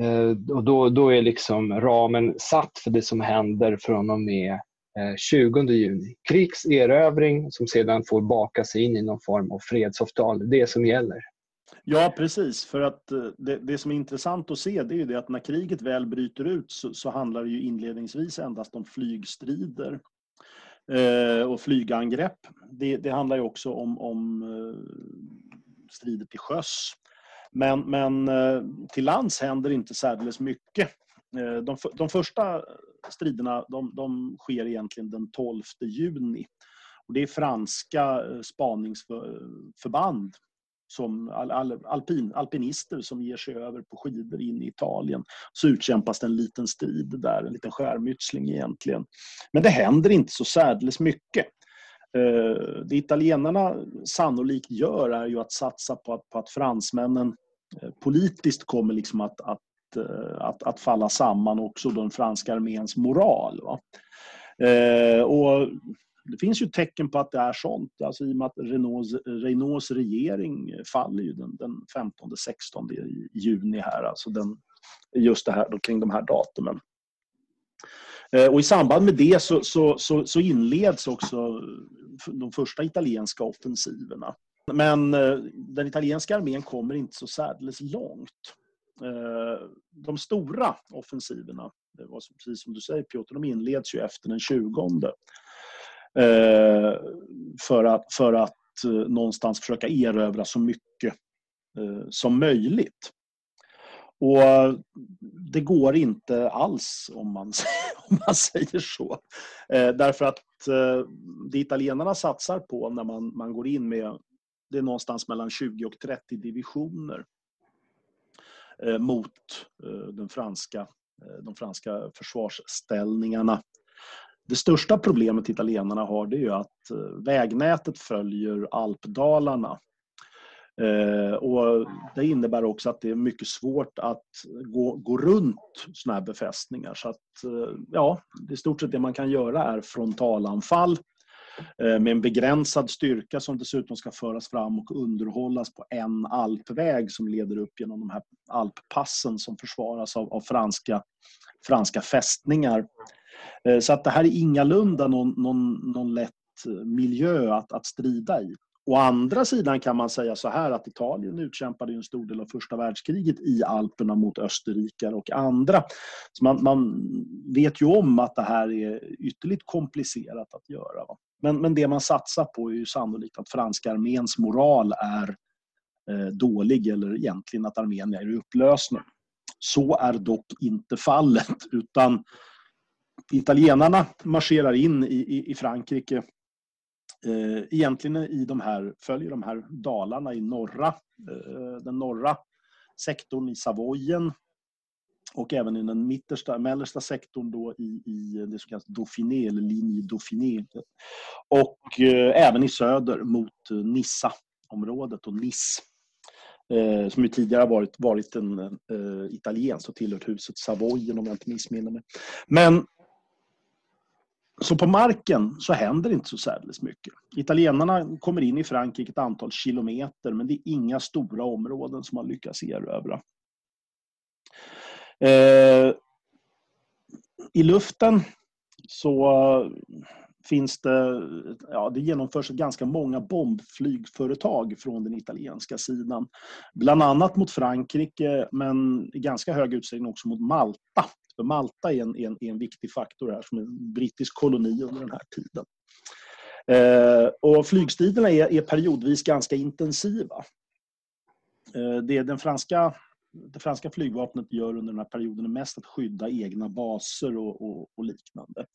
Eh, och då, då är liksom ramen satt för det som händer från och med eh, 20 juni. Krigserövring som sedan får bakas in i någon form av fredsavtal. Det är det som gäller. Ja, precis. För att eh, det, det, som är intressant att se det är ju det att när kriget väl bryter ut så, så handlar det ju inledningsvis endast om flygstrider Eh, och flygangrepp. Det, det, handlar ju också om, om eh, strider till sjöss. Men, men eh, till lands händer inte särdeles mycket. Eh, de, de första striderna de, de sker egentligen den 12 juni. Och det är franska eh, spaningsförband som al, al, alpin, alpinister som ger sig över på skidor in i Italien. Så utkämpas det en liten strid där, en liten skärmytsling egentligen. Men det händer inte så särdeles mycket. Eh, det italienarna sannolikt gör är ju att satsa på att, på att fransmännen eh, politiskt kommer liksom att, att, eh, att, att falla samman också den franska arméns moral. Va? Och det finns ju tecken på att det är sånt. Alltså I och med att Renaults, Renaults regering faller ju den, den 15-16 juni här. Alltså den, just det här, då, kring de här datumen. Eh, och I samband med det så, så, så, så, inleds också de första italienska offensiverna. Men eh, den italienska armén kommer inte så särdeles långt. Eh, de stora offensiverna, det var precis som du säger Piotr, de inleds ju efter den 20 Eh, för att, för att eh, någonstans försöka erövra så mycket eh, som möjligt. Och det går inte alls om man, [laughs] om man säger så. Därför att det italienarna satsar på när man, man går in med det är någonstans mellan 20 och 30 divisioner mot den franska, de franska försvarsställningarna det största problemet italienarna har det är ju att eh, vägnätet följer alpdalarna. Eh, och det innebär också att det är mycket svårt att gå, gå runt sådana här befästningar. Så att, eh, ja, det stort sett det man kan göra är frontalanfall med en begränsad styrka som dessutom ska föras fram och underhållas på en alpväg som leder upp genom de här alppassen som försvaras av, av franska, franska fästningar. Eh, så att det här är ingalunda någon, någon, någon lätt eh, miljö att, att strida i. Å andra sidan kan man säga så här att Italien utkämpade en stor del av första världskriget i Alperna mot österrikare och andra. Så man, man, vet ju om att det här är ytterligt komplicerat att göra. Va? Men, men det man satsar på är ju sannolikt att franska arméns moral är eh, dålig eller egentligen att armén är i upplösning. Så är dock inte fallet utan italienarna marscherar in i, i, i Frankrike eh, egentligen i de här, följer de här dalarna i norra, eh, den norra sektorn i Savoyen och även i den mittersta, mellersta sektorn då i, i det som kallas Dauphiné, eller linje Dauphiné. Och eh, även i söder mot eh, Nissa-området och Nice. Eh, som ju tidigare varit, varit en eh, italienskt och tillhört huset Savoyen om jag inte missminner mig. Men så på marken så händer inte så särdeles mycket. Italienarna kommer in i Frankrike ett antal kilometer men det är inga stora områden som man lyckas erövra. Eh, I luften så finns det, ja, det genomförs ganska många bombflygföretag från den italienska sidan. Bland annat mot Frankrike men i ganska hög utsträckning också mot Malta för Malta är en, en, en viktig faktor här som en brittisk koloni under den här tiden. Eh, och flygstriderna är, är periodvis ganska intensiva. Eh, det den franska, det franska flygvapnet gör under den här perioden är mest att skydda egna baser och, och, och liknande.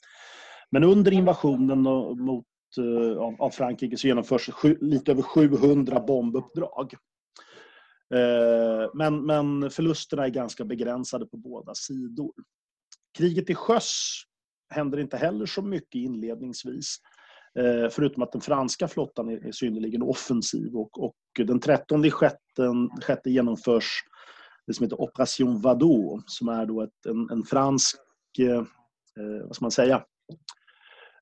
Men under invasionen mot, eh, av Frankrike så genomförs sju, lite över 700 bombuppdrag. Eh, men, men förlusterna är ganska begränsade på båda sidor. Kriget till sjöss händer inte heller så mycket inledningsvis. Eh, förutom att den franska flottan är synnerligen offensiv. Och, och den 13 sjätte, sjätte genomförs det som heter Operation Vadå som är då ett, en, en fransk, eh, eh vad ska man säga,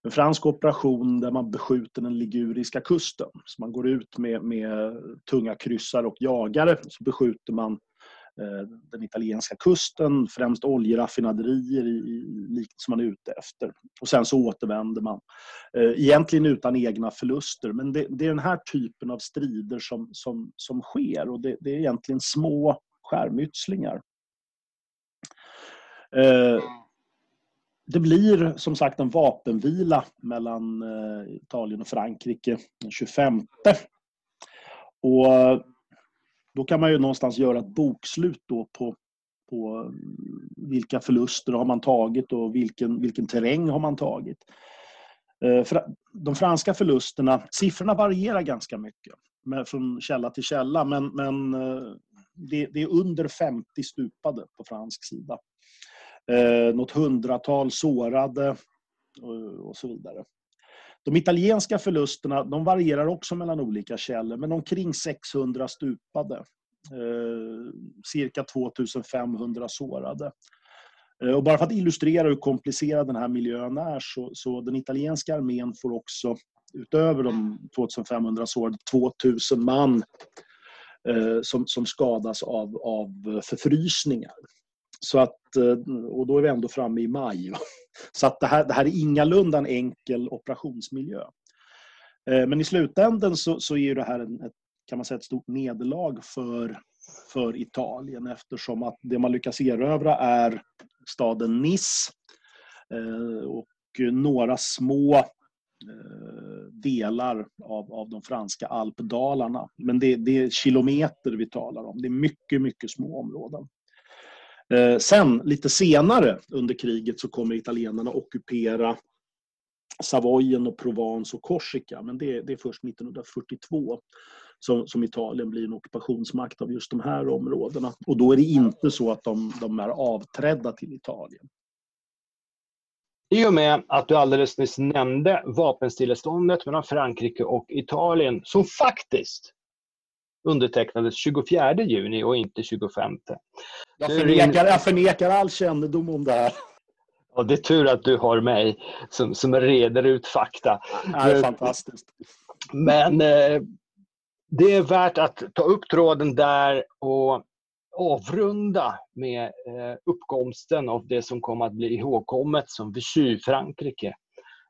en fransk operation där man beskjuter den liguriska kusten. Så man går ut med, med tunga kryssar och jagare. Så beskjuter man eh, den italienska kusten, främst oljeraffinaderier i, i, som man är ute efter. Och sen så återvänder man. Eh, egentligen utan egna förluster. Men det, det, är den här typen av strider som, som, som sker. Och det, det är egentligen små skärmytslingar. Eh, det blir som sagt en vapenvila mellan eh, Italien och Frankrike den 25. Och eh, då kan man ju någonstans göra ett bokslut då på, på eh, vilka förluster har man tagit och vilken, vilken terräng har man tagit. De franska förlusterna, siffrorna varierar ganska mycket från källa till källa men, men det, det, är under 50 stupade på fransk sida. Eh, något hundratal sårade och, och så vidare. De italienska förlusterna de varierar också mellan olika källor, men omkring 600 stupade. Eh, cirka 2500 sårade. Eh, och bara för att illustrera hur komplicerad den här miljön är så, så den italienska armén får också utöver de 2500 sårade 2000 man eh, som, som skadas av, av förfrysningar. Så att, eh, och då är vi ändå framme i maj. Så att det, här, det här är ingalunda en enkel operationsmiljö. Eh, men i slutändan så, så är det här en, ett, kan man säga, ett stort nederlag för, för Italien eftersom att det man lyckas erövra är staden Nice eh, och några små delar av, av de franska alpdalarna. Men det, det är kilometer vi talar om. Det är mycket, mycket små områden. Eh, sen, lite senare under kriget, så kommer italienarna ockupera Savoyen och Provence och Korsika. Men det, det är först 1942 som, som, Italien blir en ockupationsmakt av just de här områdena. Och då är det inte så att de, de är avträdda till Italien. I och med att du alldeles nyss nämnde vapenstilleståndet mellan Frankrike och Italien som faktiskt undertecknades 24 juni och inte 25. Jag förnekar, jag förnekar all kännedom om det här. Ja, det är tur att du har mig som, som reder ut fakta. Det är fantastiskt. Men eh, det är värt att ta upp tråden där och avrunda med eh, uppkomsten av det som kom att bli ihågkommet som Vichy-Frankrike.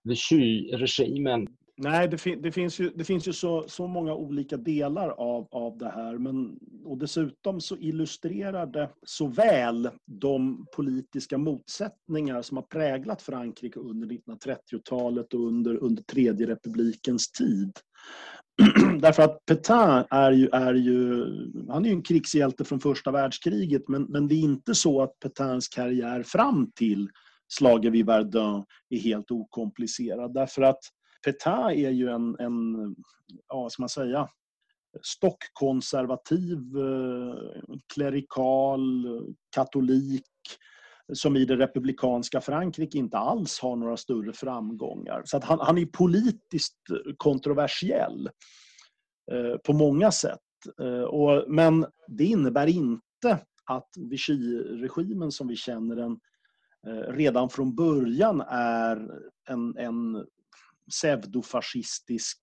Vichy-regimen Nej, det, fin det, finns ju, det finns ju så, så många olika delar av, av det här. Men, och dessutom så illustrerar det så väl de politiska motsättningar som har präglat Frankrike under 1930-talet och under, under tredje republikens tid. [clears throat] Därför att Petain är ju, är ju, han är ju en krigshjälte från första världskriget men, men det är inte så att Petains karriär fram till slaget vid Verdun är helt okomplicerad. Därför att Petain är ju en, en ja, vad ska man säga, stockkonservativ, eh, klerikal, katolik som i det republikanska Frankrike inte alls har några större framgångar. Så att han, han är politiskt kontroversiell eh, på många sätt. Eh, och, men det innebär inte att Vichy-regimen som vi känner den eh, redan från början är en, en pseudofascistisk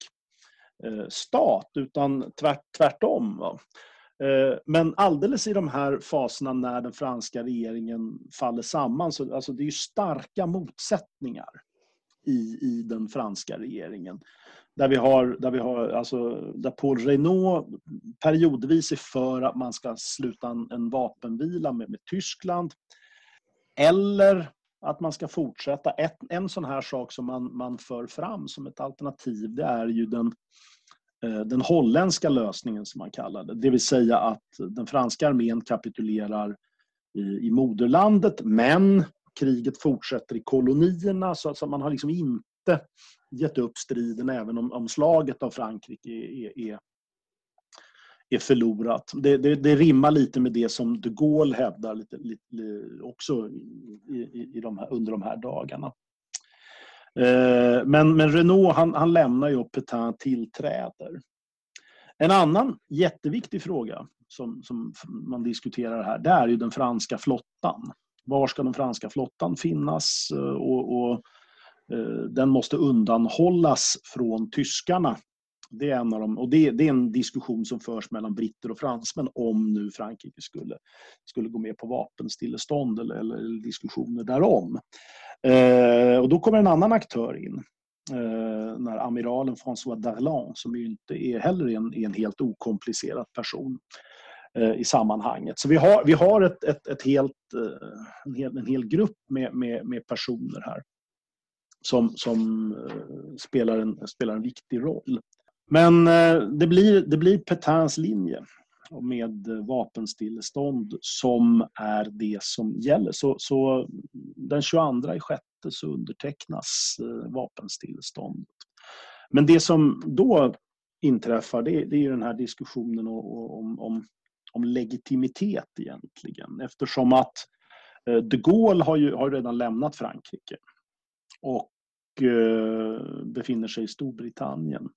eh, stat, utan tvärt, tvärtom. Va? Eh, men alldeles i de här faserna när den franska regeringen faller samman, så alltså det är ju starka motsättningar i, i den franska regeringen. Där vi har, där vi har alltså, där Paul Renault periodvis är för att man ska sluta en, en vapenvila med, med Tyskland. Eller att man ska fortsätta. Ett, en sån här sak som man, man för fram som ett alternativ det är ju den, eh, den holländska lösningen som man kallar det. Det vill säga att den franska armén kapitulerar i, i moderlandet men kriget fortsätter i kolonierna så att man har liksom inte gett upp striden även om, om slaget av Frankrike är, är, är är förlorat. Det, det, det, rimmar lite med det som de Gaulle hävdar lite, lite, också i, i, i de här, under de här dagarna. Eh, men, men Renault han, han lämnar ju och Petain tillträder. En annan jätteviktig fråga som, som man diskuterar här, det är ju den franska flottan. Var ska den franska flottan finnas? Eh, och, och eh, den måste undanhållas från tyskarna det är, en av de, och det, det, är en diskussion som förs mellan britter och fransmän om nu Frankrike skulle, skulle gå med på vapenstillestånd eller, eller diskussioner därom. Eh, och då kommer en annan aktör in. Eh, när amiralen François Darlan, som ju inte är heller en, en helt okomplicerad person eh, i sammanhanget. Så vi har, vi har ett, ett, ett helt, eh, en, hel, en hel grupp med, med, med personer här som, som eh, spelar, en, spelar en viktig roll. Men eh, det blir, det blir Petains linje med vapenstillestånd som är det som gäller. Så, så den 22 i sjätte så undertecknas eh, vapenstilleståndet. Men det som då inträffar det, det är den här diskussionen om, om, om legitimitet egentligen. Eftersom att eh, de Gaulle har ju har redan lämnat Frankrike och befinner sig i Storbritannien.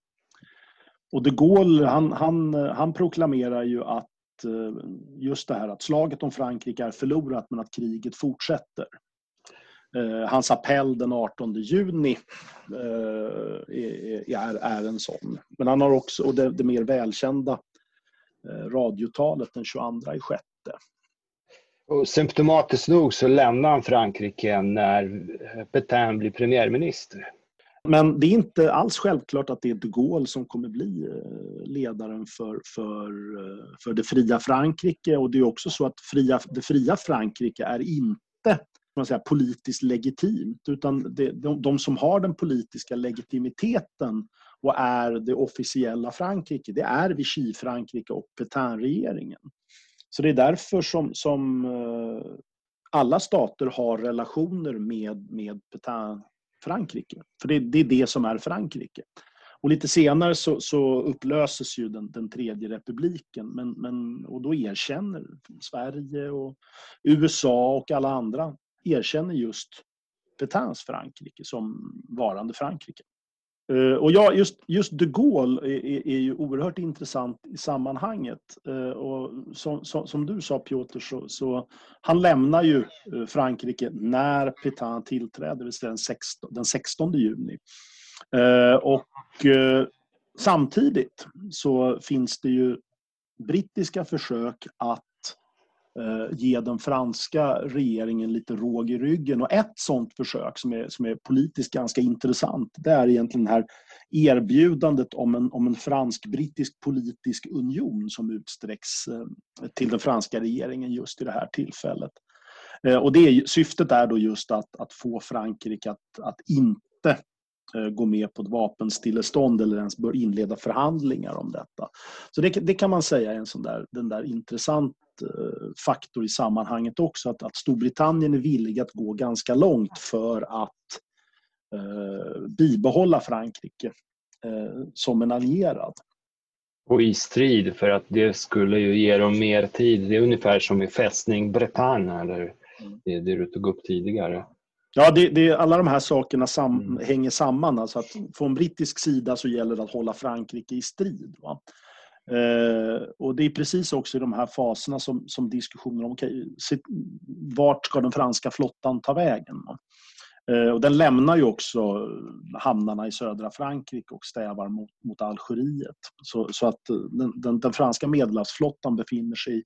Och de Gaulle, han, han, han proklamerar ju att eh, just det här att slaget om Frankrike är förlorat men att kriget fortsätter. Eh, hans appell den 18 juni eh, är, är en sån. Men han har också, och det, det mer välkända radiotalet den 22 i sjätte. Och symptomatiskt nog så lämnar han Frankrike när Petain blir premiärminister. Men det är inte alls självklart att det är de Gaulle som kommer bli eh, ledaren för, för, eh, för det fria Frankrike. Och det är också så att fria, det fria Frankrike är inte man säga, politiskt legitimt. Utan det, de, de som har den politiska legitimiteten och är det officiella Frankrike, det är Vichy-Frankrike och Pétain-regeringen. Så det är därför som, som eh, alla stater har relationer med, med Pétain Frankrike. För det, det, är det som är Frankrike. Och lite senare så, så upplöses ju den, den tredje republiken men, men, och då erkänner Sverige och USA och alla andra erkänner just Petains Frankrike som varande Frankrike. Eh, och ja, just, just de Gaulle är, är, ju oerhört intressant i sammanhanget. Eh, och som, som, som du sa Piotr, så, så, han lämnar ju eh, Frankrike när Pétain tillträder, det vill säga den 16, den 16 juni. Och samtidigt så finns det ju brittiska försök att Eh, ge den franska regeringen lite råg i ryggen. Och ett sånt försök som är, som är politiskt ganska intressant det är egentligen det här erbjudandet om en, om en fransk-brittisk politisk union som utsträcks eh, till den franska regeringen just i det här tillfället. Eh, och det är, syftet är då just att, att få Frankrike att, att inte gå med på ett vapenstillestånd eller ens bör inleda förhandlingar om detta. Så det, det kan man säga är en sån där, den där intressant Eh, faktor i sammanhanget också. Att, att Storbritannien är villiga att gå ganska långt för att eh, bibehålla Frankrike eh, som en allierad. Och i strid för att det skulle ju ge dem mer tid. Det är ungefär som i fästning Bretagne, eller det, det du tog upp tidigare. Ja, det, det, alla de här sakerna sam, mm. hänger samman. Alltså att från brittisk sida så gäller det att hålla Frankrike i strid. Va? Eh, och det är precis också i de här faserna som, som diskussionen om okay, vart ska den franska flottan ta vägen. Eh, och den lämnar ju också hamnarna i södra Frankrike och stävar mot, mot Algeriet. Så, så att den, den, den franska medelhavsflottan befinner sig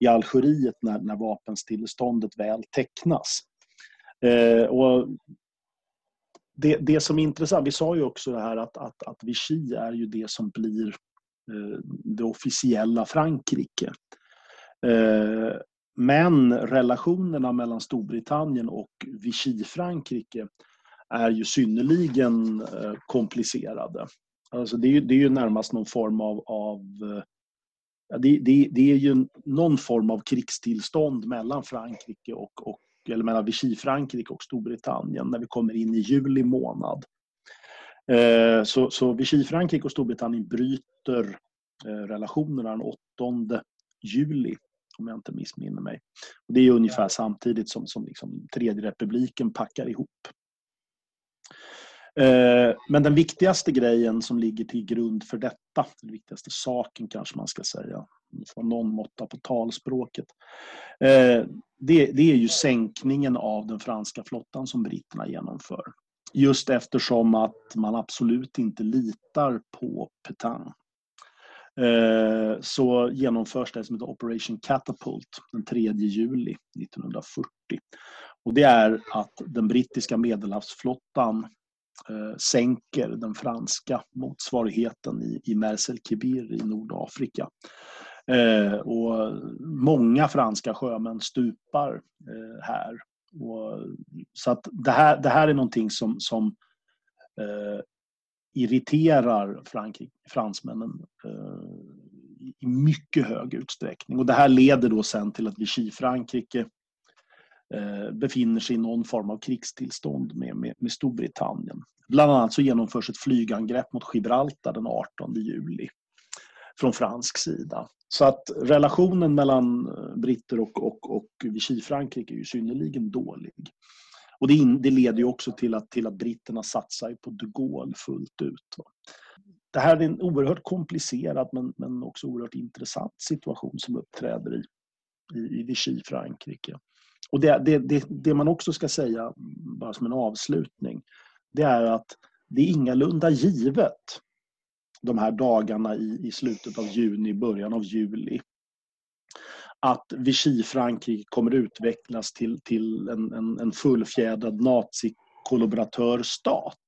i Algeriet när, när vapenstilleståndet väl tecknas. Eh, och det, det som är intressant, vi sa ju också det här att, att, att Vichy är ju det som blir Eh, det officiella Frankrike. Eh, men relationerna mellan Storbritannien och Vichy-Frankrike är ju synnerligen eh, komplicerade. Alltså det, är, det är ju närmast någon form av, av eh, det, det, det, är ju någon form av krigstillstånd mellan Frankrike och, och eller mellan Vichy-Frankrike och Storbritannien när vi kommer in i juli månad. Eh, så, så Vichy-Frankrike och Storbritannien bryter eh, relationerna den 8 juli om jag inte missminner mig. Det är ungefär samtidigt som, som liksom Tredje republiken packar ihop. Eh, men den viktigaste grejen som ligger till grund för detta, den viktigaste saken kanske man ska säga, för någon måtta på talspråket, eh, det, det är ju sänkningen av den franska flottan som britterna genomför. Just eftersom att man absolut inte litar på Petain. Eh, så genomförs det som heter Operation Catapult den 3 juli 1940. Och det är att den brittiska medelhavsflottan Eh, sänker den franska motsvarigheten i, i Mersel Kibir i Nordafrika. Eh, och många franska sjömän stupar eh, här. Och, så att det här, det här är någonting som, som eh, irriterar Frankrike, fransmännen eh, i mycket hög utsträckning. Och det här leder då sen till att Vichy-Frankrike Eh, befinner sig i någon form av krigstillstånd med, med, med Storbritannien. Bland annat så genomförs ett flygangrepp mot Gibraltar den 18 juli från fransk sida. Så att relationen mellan eh, britter och, och, och Vichy-Frankrike är ju synnerligen dålig. Och det, in, det leder ju också till att, till att britterna satsar på de Gaulle fullt ut. Det här är en oerhört komplicerad men, men också oerhört intressant situation som uppträder i, i, i Vichy-Frankrike. Och det, det, det, det, man också ska säga, bara som en avslutning, det är att det är ingalunda givet de här dagarna i, i slutet av juni, början av juli att Vichy-Frankrike kommer utvecklas till, till en, en, en fullfjädrad nazikollaboratörstat.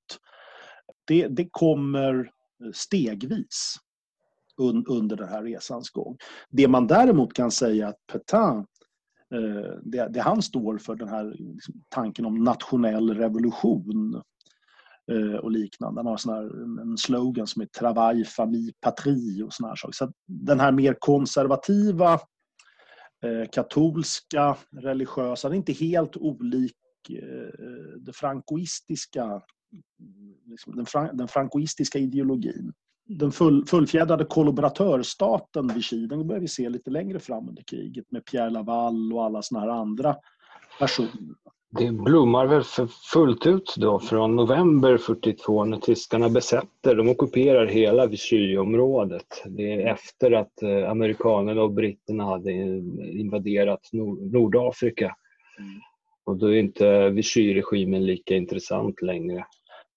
Det, det kommer stegvis un, under den här resans gång. Det man däremot kan säga att Petain Eh, det, det, han står för, den här liksom, tanken om nationell revolution eh, och liknande. Han har sån här, en slogan som är Travail, famille, patrie och såna här saker. Så den här mer konservativa eh, katolska, religiösa. den är inte helt olik det frankoistiska, liksom den, fran, den frankoistiska ideologin. Den full, fullfjädrade kollaboratörstaten Vichy, den börjar vi se lite längre fram under kriget med Pierre Laval och alla såna här andra personer det blommar väl för fullt ut då från november 42 när tyskarna besätter, de ockuperar hela Vichy-området. Det är efter att eh, amerikanerna och britterna hade invaderat Nordafrika. Mm. Och då är inte Vichy-regimen lika intressant längre.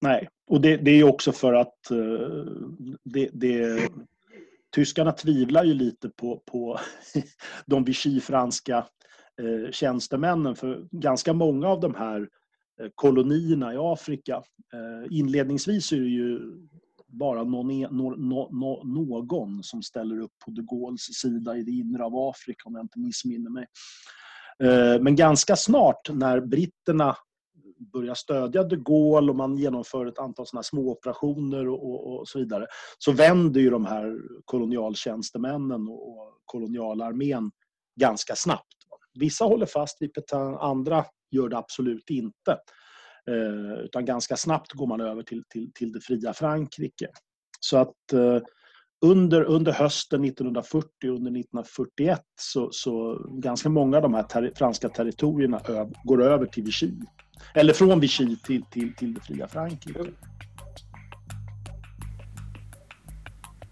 Nej, och det, det är också för att eh, det, det, tyskarna tvivlar ju lite på, på [laughs] de Vichy-franska eh, tjänstemännen för ganska många av de här eh, kolonierna i Afrika. Inledningsvis är det ju bara någon, e-, någon, någon som ställer upp på de Gaulles sida i det inre av Afrika om jag inte missminner mig. Men ganska snart när britterna börjar stödja de Gaulle och man genomför ett antal såna små operationer och, och, och, så vidare så vänder ju de här kolonialtjänstemännen och, och kolonialarmén ganska snabbt. Vissa håller fast vid Petain, andra gör det absolut inte. Eh, utan ganska snabbt går man över till, till, till det fria Frankrike. Så att eh, under, under hösten 1940 och under 1941 så, så ganska många av de här ter, franska territorierna går över till Vichy. Eller från Vichy till, till, till det fria Frankrike.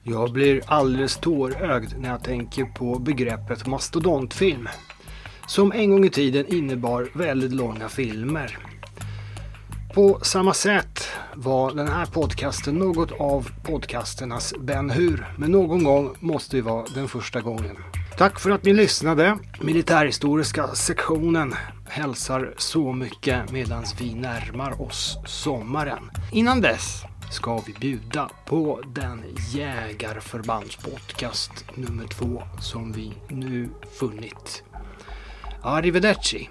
Jag blir alldeles tårögd när jag tänker på begreppet mastodontfilm som en gång i tiden innebar väldigt långa filmer. På samma sätt var den här podcasten något av podcasternas Ben Hur, men någon gång måste det vara den första gången. Tack för att ni lyssnade. Militärhistoriska sektionen hälsar så mycket medan vi närmar oss sommaren. Innan dess ska vi bjuda på den jägarförbandspodcast nummer två som vi nu funnit Arrivederci.